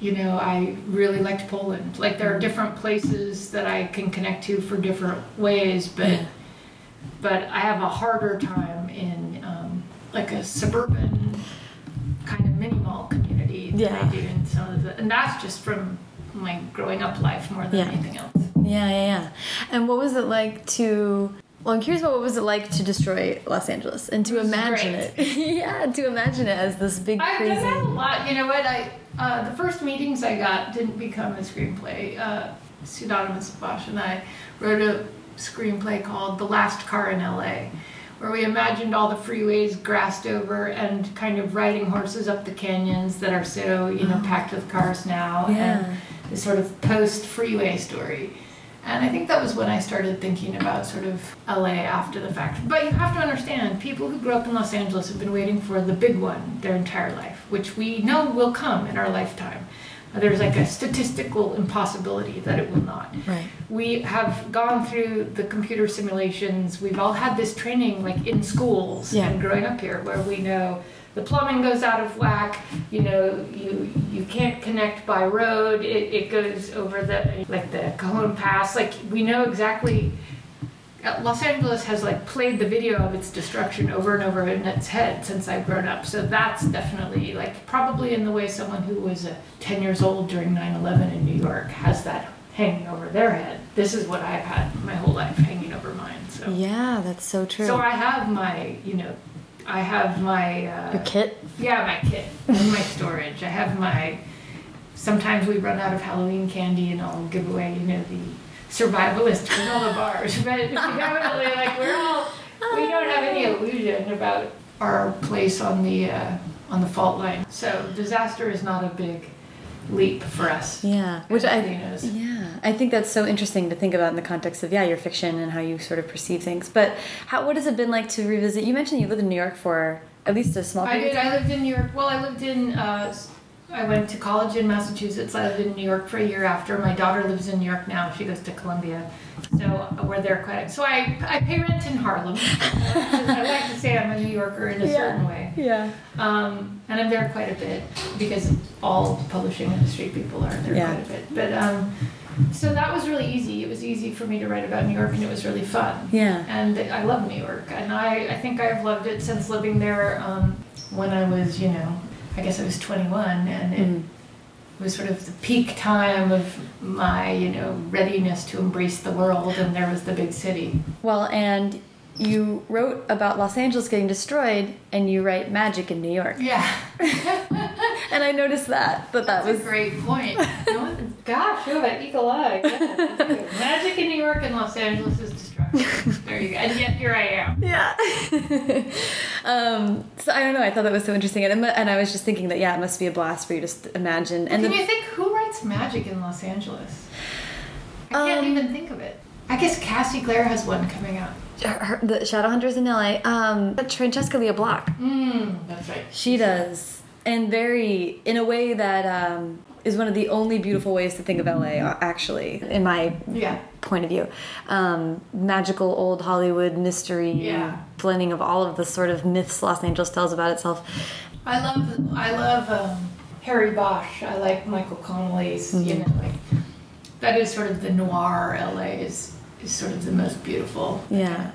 you know, I really liked Poland. Like there are different places that I can connect to for different ways, but Yeah. but I have a harder time in um, like a suburban kind of mini mall community than Yeah. I do in some of the, and that's just from my growing up life more than Yeah. anything else. Yeah, yeah, yeah. And what was it like to? Well, I'm curious about what was it like to destroy Los Angeles and to imagine great. it. (laughs) yeah, to imagine it as this big I've crazy. done that a lot. You know what? I uh, the first meetings I got didn't become a screenplay. Uh, pseudonymous Bosch and I wrote a screenplay called "The Last Car in L.A." Where we imagined all the freeways grassed over and kind of riding horses up the canyons that are so, you know, packed with cars now. Oh. Yeah. And this sort of post freeway story. And I think that was when I started thinking about sort of LA after the fact. But you have to understand, people who grew up in Los Angeles have been waiting for the big one their entire life, which we know will come in our lifetime. There's like a statistical impossibility that it will not. Right. We have gone through the computer simulations. We've all had this training like in schools Yeah. and growing up here where we know the plumbing goes out of whack, you know, you you can't connect by road, it, it goes over the like the Cajon Pass. Like we know exactly uh, Los Angeles has like played the video of its destruction over and over in its head since I've grown up. So that's definitely like probably in the way someone who was uh, 10 years old during 9/11 in New York has that hanging over their head. This is what I've had my whole life hanging over mine. So Yeah, that's so true. so I have my, you know, I have my uh, Your kit. yeah, my kit and my storage. I have my. Sometimes we run out of Halloween candy, and I'll give away, you know, the survivalist (laughs) granola bars. But definitely, like we're all, we don't have any illusion about our place on the uh, on the fault line. So disaster is not a big leap for us. Yeah, which I knows. yeah, I think that's so interesting to think about in the context of yeah, your fiction and how you sort of perceive things. But how what has it been like to revisit? You mentioned you lived in New York for at least a small I did. I lived in New York. Well, I lived in. Uh, I went to college in Massachusetts. I lived in New York for a year after. My daughter lives in New York now. She goes to Columbia, so we're there quite. So I I pay rent in Harlem. (laughs) I like to say I'm a New Yorker in a certain way. Yeah. Um, and I'm there quite a bit because all publishing industry people are there Yeah. quite a bit. But um, so that was really easy. It was easy for me to write about New York, and it was really fun. Yeah. And I love New York, and I, I think I've loved it since living there um, when I was, you know, I guess I was 21, and it Mm. was sort of the peak time of my, you know, readiness to embrace the world, and there was the big city. Well, and you wrote about Los Angeles getting destroyed, and you write magic in New York. Yeah. (laughs) And I noticed that that that That's was a great point. No one- (laughs) Gosh, you have an eagle eye. Yeah, Magic in New York and Los Angeles is. There you go. And yet here I am. Yeah. (laughs) um, so I don't know. I thought that was so interesting, and, and I was just thinking that yeah, it must be a blast for you to just imagine. And Can the, you think who writes magic in Los Angeles? I can't Um, even think of it. I guess Cassie Clare has one coming out. her, the Shadowhunters in LA. Um, Francesca Lia Block. Mm, that's right. She does, and very in a way that um, is one of the only beautiful ways to think of LA, uh, actually, in my Yeah. point of view. Um, magical old Hollywood mystery Yeah. blending of all of the sort of myths Los Angeles tells about itself. I love I love um, Harry Bosch. I like Michael Connelly's. You Mm-hmm. know, like that is sort of the noir LA is is sort of the most beautiful. Yeah.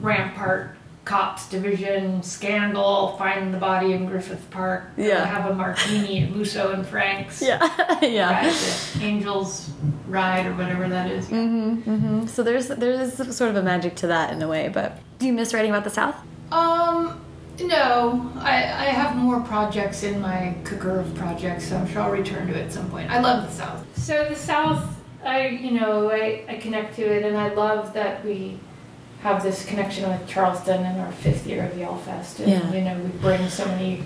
Rampart Cops Division scandal, find the body in Griffith Park. Yeah. have a martini at Musso and Frank's. Yeah, (laughs) yeah. Angels Ride or whatever that is. Mm-hmm. So there's there's sort of a magic to that in a way. But do you miss writing about the South? Um, no, I, I have more projects in my cooker of projects, so I'm sure I'll return to it at some point. I love the South. So the South, I you know I, I connect to it, and I love that we have this connection with Charleston in our fifth year of Y'all Fest, and Yeah. you know we bring so many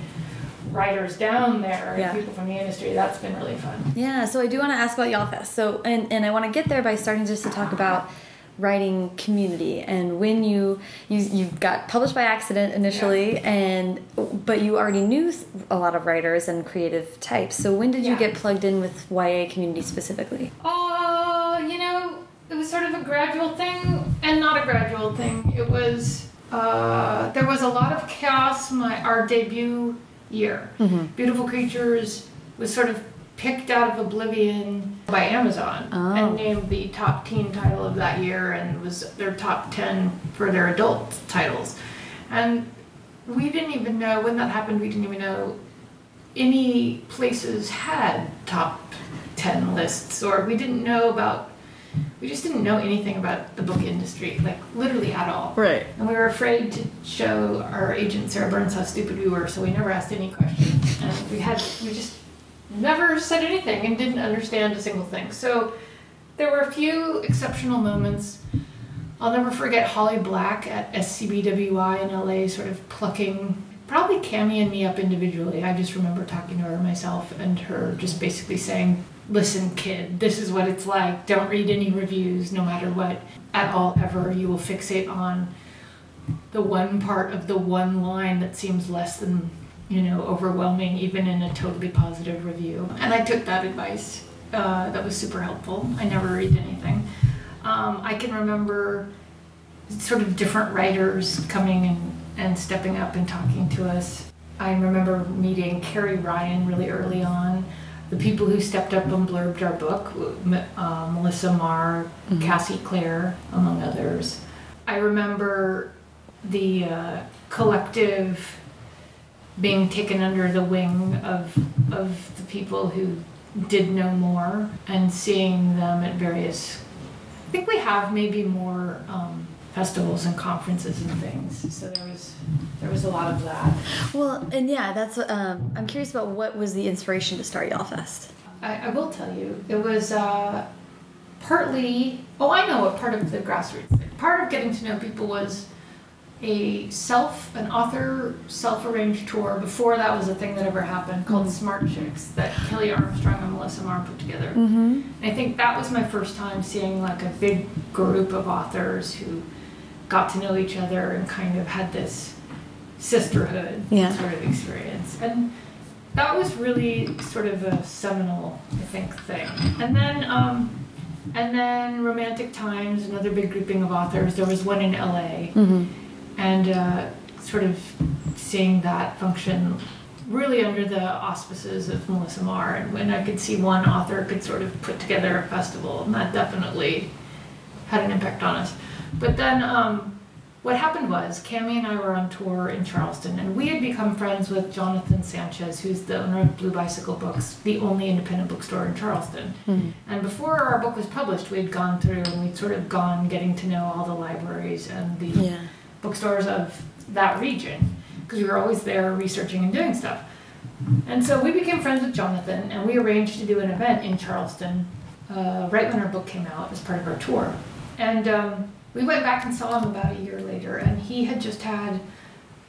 writers down there, and Yeah. people from the industry. That's been really fun. Yeah, so I do want to ask about Y'all Fest. So, and, and I want to get there by starting just to talk about writing community and when you you you got published by accident initially and but you already knew a lot of writers and creative types so when did you get plugged in with YA community specifically Uh, you know, it was sort of a gradual thing and not a gradual thing. It was uh, there was a lot of chaos my our debut year. Beautiful Creatures was sort of picked out of oblivion by Amazon Oh. and named the top teen title of that year and was their top 10 for their adult titles. And we didn't even know when that happened, we didn't even know any places had top 10 lists or we didn't know about we just didn't know anything about the book industry like literally at all. Right. And we were afraid to show our agent sarah burnes how stupid we were so we never asked any questions. And we had we just never said anything and didn't understand a single thing. So there were a few exceptional moments. I'll never forget Holly Black at SCBWI in LA sort of plucking probably Kami and me up individually. I just remember talking to her myself and her just basically saying, Listen, kid, this is what it's like. Don't read any reviews, no matter what, at all, ever. You will fixate on the one part of the one line that seems less than, you know, overwhelming, even in a totally positive review. And I took that advice. Uh, that was super helpful. I never read anything. Um, I can remember sort of different writers coming and, and stepping up and talking to us. I remember meeting Carrie Ryan really early on. The people who stepped up and blurbed our book, uh, Melissa Marr, Cassie Clare, among others. I remember the uh, collective being taken under the wing of, of the people who did know more and seeing them at various I think we have maybe more um, festivals and conferences and things. So there was there was a lot of that. well and yeah that's um, i'm curious about what was the inspiration to start Y'all Fest I, I will tell you, it was uh, partly. Oh, I know what part of the grassroots thing. Part of getting to know people was a self, an author self-arranged tour before that was a thing that ever happened called Smart Chicks that Kelley Armstrong and Melissa Marr put together. mm-hmm. I think that was my first time seeing like a big group of authors who got to know each other and kind of had this sisterhood Yeah. sort of experience. And that was really sort of a seminal, I think, thing. And then, um, and then Romantic Times, another big grouping of authors. There was one in LA, Mm-hmm. and uh, sort of seeing that function really under the auspices of Melissa Marr, and when I could see one author could sort of put together a festival, and that definitely had an impact on us. But then um, what happened was Kami and I were on tour in Charleston, and we had become friends with Jonathan Sanchez, who's the owner of Blue Bicycle Books, the only independent bookstore in Charleston. And before our book was published, we had gone through and we'd sort of gone getting to know all the libraries and the yeah bookstores of that region because we were always there researching and doing stuff. And so we became friends with Jonathan and we arranged to do an event in Charleston uh, right when our book came out as part of our tour. And um, we went back and saw him about a year later and he had just had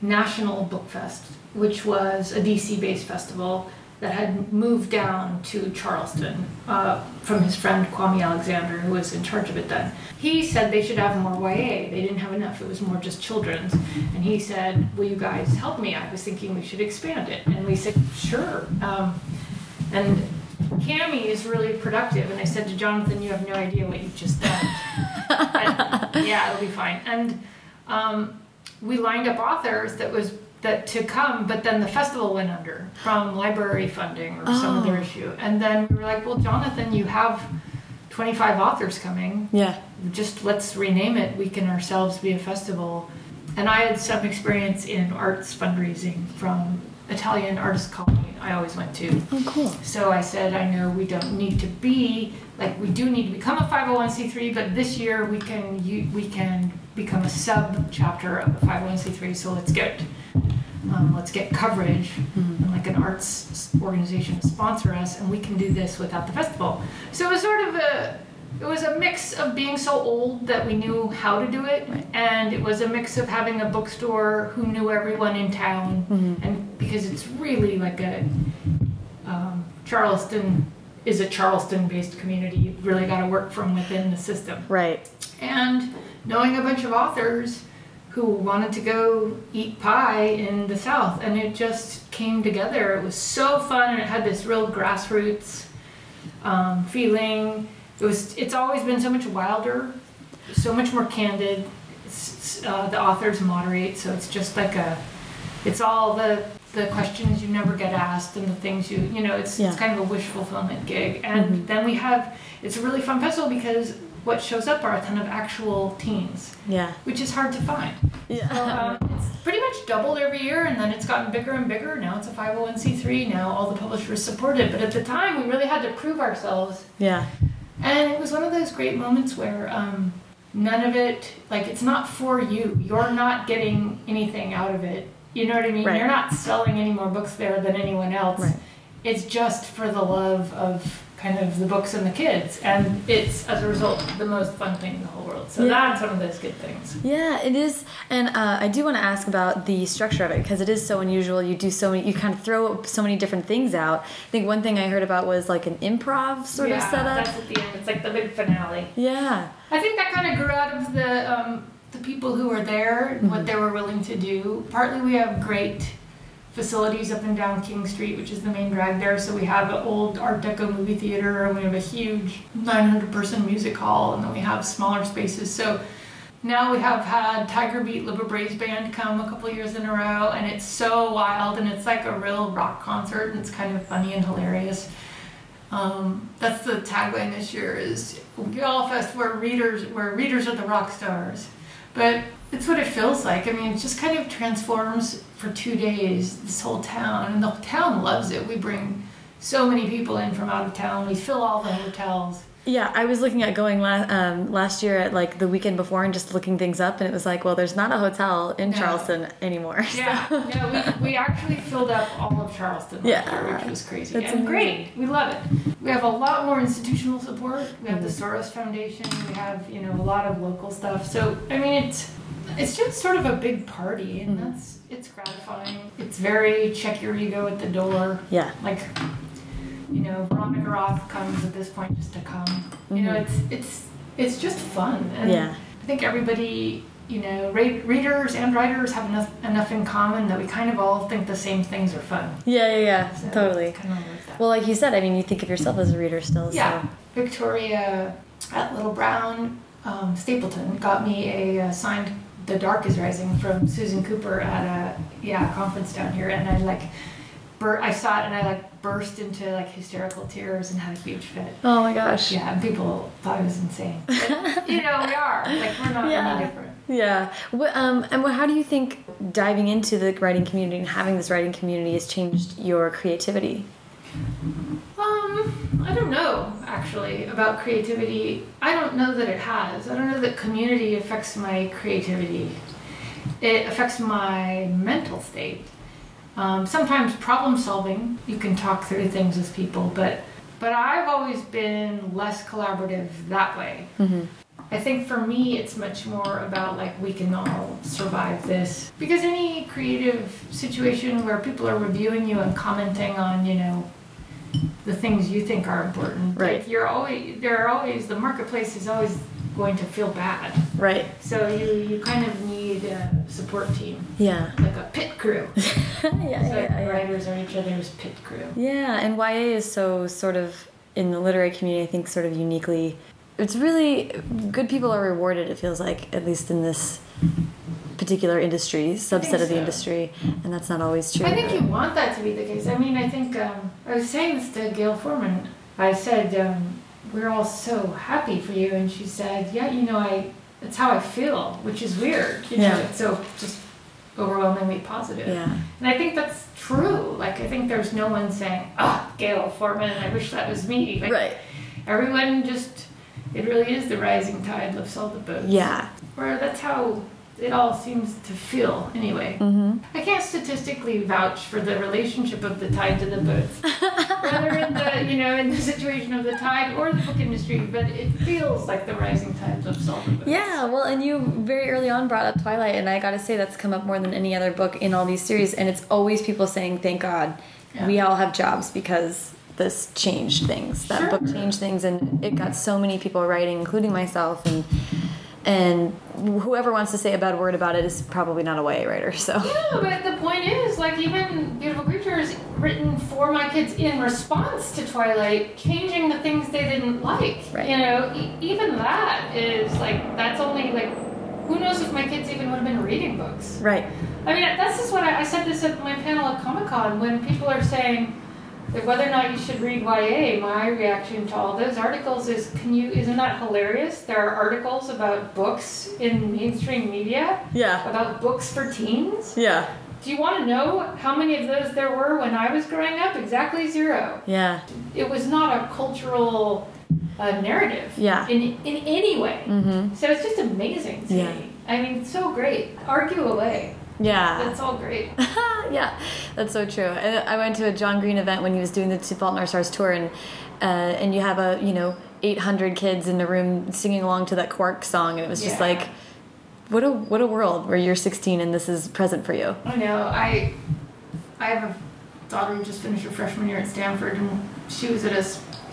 National Book Fest, which was a DC based festival that had moved down to Charleston uh, from his friend Kwame Alexander, who was in charge of it then. He said they should have more YA. They didn't have enough, it was more just children's. And he said, Will you guys help me? I was thinking we should expand it. And we said, Sure. Um, and Kami is really productive. And I said to Jonathan, you have no idea what you've just done. (laughs) (laughs) Yeah, it'll be fine. And um, we lined up authors that was that to come, but then the festival went under from library funding or some other Oh. issue. And then we were like, well, Jonathan, you have 25 authors coming Yeah. just let's rename it we can ourselves be a festival and i had some experience in arts fundraising from italian artist colony i always went to Oh, cool. so i said i know we don't need to be like we do need to become a 501c3 but this year we can you, we can become a sub chapter of a 501c3 so let's get um, let's get coverage and like an arts organization sponsor us and we can do this without the festival. So it was sort of a it was a mix of being so old that we knew how to do it Right. and it was a mix of having a bookstore who knew everyone in town and because it's really like a um, charleston is a charleston based community you've really got to work from within the system Right. and knowing a bunch of authors who wanted to go eat pie in the South, and it just came together. It was so fun, and it had this real grassroots um, feeling. It was. It's always been so much wilder, so much more candid. Uh, the authors moderate, so it's just like a. It's all the the questions you never get asked and the things you you know. It's Yeah. it's kind of a wish fulfillment gig, and Mhm. then we have. It's a really fun festival because what shows up are a ton of actual teens, Yeah. which is hard to find. So, Yeah. um, it's pretty much doubled every year, and then it's gotten bigger and bigger. Now it's a 501c3. Now all the publishers support it. But at the time, we really had to prove ourselves. Yeah. And it was one of those great moments where um, none of it, like, it's not for you. You're not getting anything out of it. You know what I mean? Right. You're not selling any more books there than anyone else. Right. It's just for the love of kind of the books and the kids. And it's, as a result, the most fun thing in the whole world. So Yeah. that's one of those good things. Yeah, it is, and uh, I do want to ask about the structure of it because it is so unusual. You do so many, you kind of throw so many different things out. I think one thing I heard about was like an improv sort yeah, of setup. that's at the end. It's like the big finale. Yeah, I think that kind of grew out of the um, the people who were there, what Mm-hmm. they were willing to do. Partly, we have great facilities up and down King Street, which is the main drag there. So we have an old Art Deco movie theater, and we have a huge 900 person music hall, and then we have smaller spaces. So now we have had Tiger Beat Libba Bray's Band come a couple years in a row, and it's so wild, and it's like a real rock concert, and it's kind of funny and hilarious. Um, that's the tagline this year is Y'all Fest where readers where readers are the rock stars. But it's what it feels like. I mean, it just kind of transforms for two days this whole town, and the town loves it. We bring so many people in from out of town. We fill all the hotels. Yeah. I was looking at going last um, last year at like the weekend before and just looking things up, and it was like, well, there's not a hotel in No. Charleston anymore. so- Yeah, yeah. We, we (laughs) actually filled up all of Charleston last Yeah. year, which was crazy That's and amazing. great. We love it. We have a lot more institutional support. We have the. Soros Foundation. We have you know a lot of local stuff. So I mean, it's it's just sort of a big party, and Mhm. that's it's gratifying. It's very check your ego at the door. yeah. Like you know, Veronica Roth comes at this point just to come. You know, Mhm. it's it's it's just fun. And Yeah. I think everybody, you know, re- readers and writers have enough enough in common that we kind of all think the same things are fun. Yeah, yeah, yeah, So totally. Kind of like. Well, like you said, I mean, you think of yourself as a reader still. yeah, So. Victoria at Little Brown um, Stapleton got me a uh, signed "The Dark Is Rising" from Susan Cooper at a yeah conference down here, and I like. Bur- I saw it and I like burst into like hysterical tears and had a huge fit. Oh my gosh. Yeah, and people thought I was insane. But, (laughs) you know, we are. Like, we're not Yeah. any different. Yeah. What, um, and what, how do you think diving into the writing community and having this writing community has changed your creativity? Um, I don't know, actually, about creativity. I don't know that it has. I don't know that community affects my creativity. It affects my mental state. Um, sometimes problem solving, you can talk through things with people, but but I've always been less collaborative that way. Mm-hmm. I think for me, it's much more about like we can all survive this. Because any creative situation where people are reviewing you and commenting on, you know, the things you think are important, Right. like you're always there are always the marketplace is always going to feel bad. Right. So you you kind of need a support team, Yeah. like a pit crew. (laughs) yeah, So yeah, yeah. writers are each other's pit crew. Yeah, and YA is so sort of in the literary community, I think, sort of uniquely. It's really good people are rewarded. It feels like, at least in this particular industry, subset of the industry, and that's not always true. I think you want that to be the case. I mean, I think um, I was saying this to Gayle Forman. I said, um, "We're all so happy for you," and she said, "Yeah, you know, I that's how I feel, which is weird. You know, Yeah. it's so just overwhelmingly positive." Yeah. And I think that's true. Like, I think there's no one saying, "Ah, Gayle Forman, I wish that was me." Like, Right. Everyone just. It really is the rising tide lifts all the boats. Yeah. Or that's how it all seems to feel, anyway. Mm-hmm. I can't statistically vouch for the relationship of the tide to the boats, whether (laughs) in the you know in the situation of the tide or the book industry, but it feels like the rising tide of all the boats. Yeah, well, and you very early on brought up Twilight, and I gotta say that's come up more than any other book in all these series, and it's always people saying, "Thank God, we all have jobs because this changed things. That Sure. book changed things, and it got so many people writing, including myself, and and whoever wants to say a bad word about it is probably not a YA writer. So No, but the point is, like, even Beautiful Creatures written for my kids in response to Twilight, changing the things they didn't like. Right. You know, e- even that is like, that's only like, who knows if my kids even would have been reading books. right, I mean, this is what I, I said this at my panel at Comic Con when people are saying that whether or not you should read YA. My reaction to all those articles is, can you? Isn't that hilarious? There are articles about books in mainstream media yeah, about books for teens. yeah, Do you want to know how many of those there were when I was growing up? Exactly zero. yeah, It was not a cultural uh, narrative. Yeah. In in any way. mm-hmm. So it's just amazing to Yeah. me. I mean, it's so great. Argue away. Yeah. That's all great. (laughs) yeah, that's so true. And I went to a John Green event when he was doing the To Fault in Our Stars tour, and uh, and you have a you know 800 kids in the room singing along to that Quark song, and it was just Yeah. like, what a what a world where you're 16 and this is present for you. I know. I I have a daughter who just finished her freshman year at Stanford, and she was at a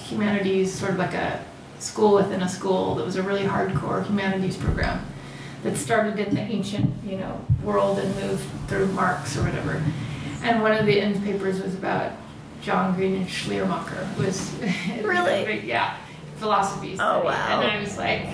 humanities sort of like a school within a school that was a really hardcore humanities program that started in the ancient, you know, world and moved through Marx or whatever. And one of the end papers was about John Green and Schleiermacher. Was (laughs) Really? yeah, philosophy. Oh, study. wow. And I was like,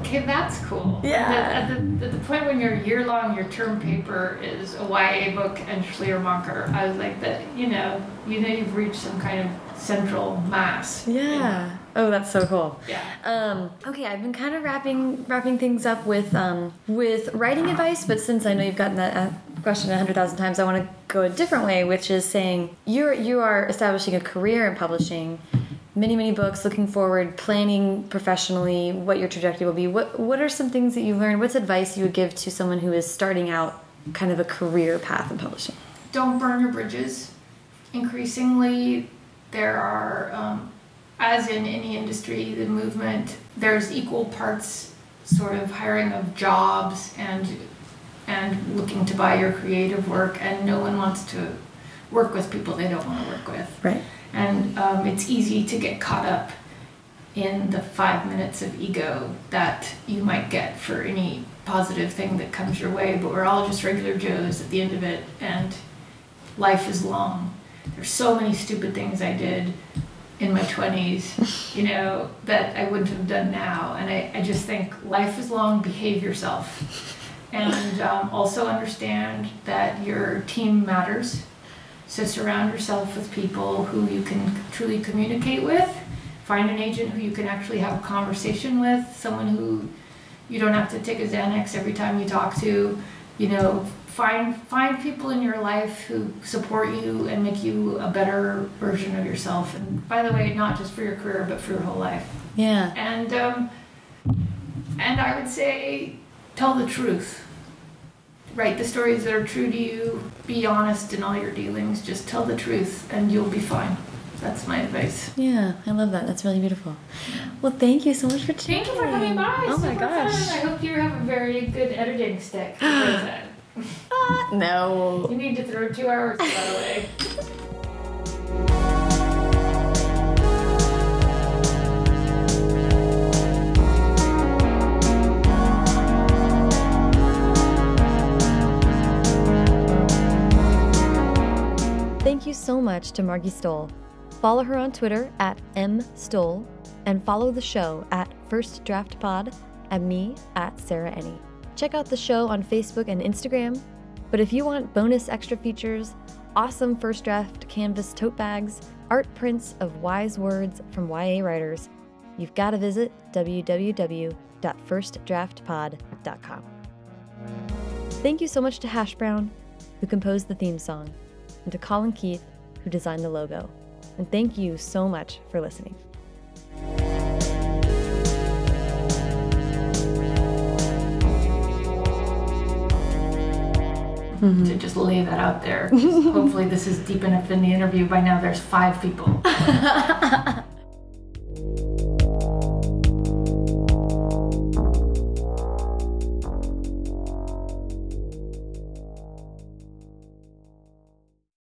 okay, that's cool. Yeah. At the, at the, at the point when your year long, your term paper is a YA book and Schleiermacher, I was like, that you know, you know, you've reached some kind of central mass. Yeah. Oh, that's so cool. Yeah. Um, okay, I've been kind of wrapping wrapping things up with um, with writing advice, but since I know you've gotten that uh, question a hundred thousand times, I want to go a different way, which is saying you're you are establishing a career in publishing, many many books, looking forward, planning professionally what your trajectory will be. What what are some things that you've learned? What's advice you would give to someone who is starting out kind of a career path in publishing? Don't burn your bridges. Increasingly, there are, um, as in any industry, the movement, there's equal parts sort of hiring of jobs and and looking to buy your creative work, and no one wants to work with people they don't want to work with. Right. And um, it's easy to get caught up in the five minutes of ego that you might get for any positive thing that comes your way, but we're all just regular Joes at the end of it, and life is long. There's so many stupid things I did in my 20s, (laughs) you know, that I wouldn't have done now. And I, I just think life is long, behave yourself. And um, also understand that your team matters. So surround yourself with people who you can truly communicate with. Find an agent who you can actually have a conversation with, someone who you don't have to take a Xanax every time you talk to. You know, find find people in your life who support you and make you a better version of yourself. And by the way, not just for your career, but for your whole life. Yeah. And um, and I would say, tell the truth. Write the stories that are true to you. Be honest in all your dealings. Just tell the truth, and you'll be fine. That's my advice. Yeah, I love that. That's really beautiful. Well, thank you so much for chatting. Thank you for coming by. Oh my Super fun. gosh. I hope you have a very good editing stick. (gasps) Because, uh, Ah, no. you need to throw two hours of that away. Thank you so much to Margie Stohl. Follow her on Twitter at mstohl and follow the show at First Draft Pod and me at Sarah Enni. Check out the show on Facebook and Instagram. But if you want bonus extra features, awesome first draft canvas tote bags, art prints of wise words from YA writers, you've got to visit www.firstdraftpod.com. Thank you so much to Hash Brown, who composed the theme song, and to Colin Keith, who designed the logo. And thank you so much for listening. To just lay that out there. (laughs) Hopefully, this is deep enough in the interview. By now, there's five people. (laughs)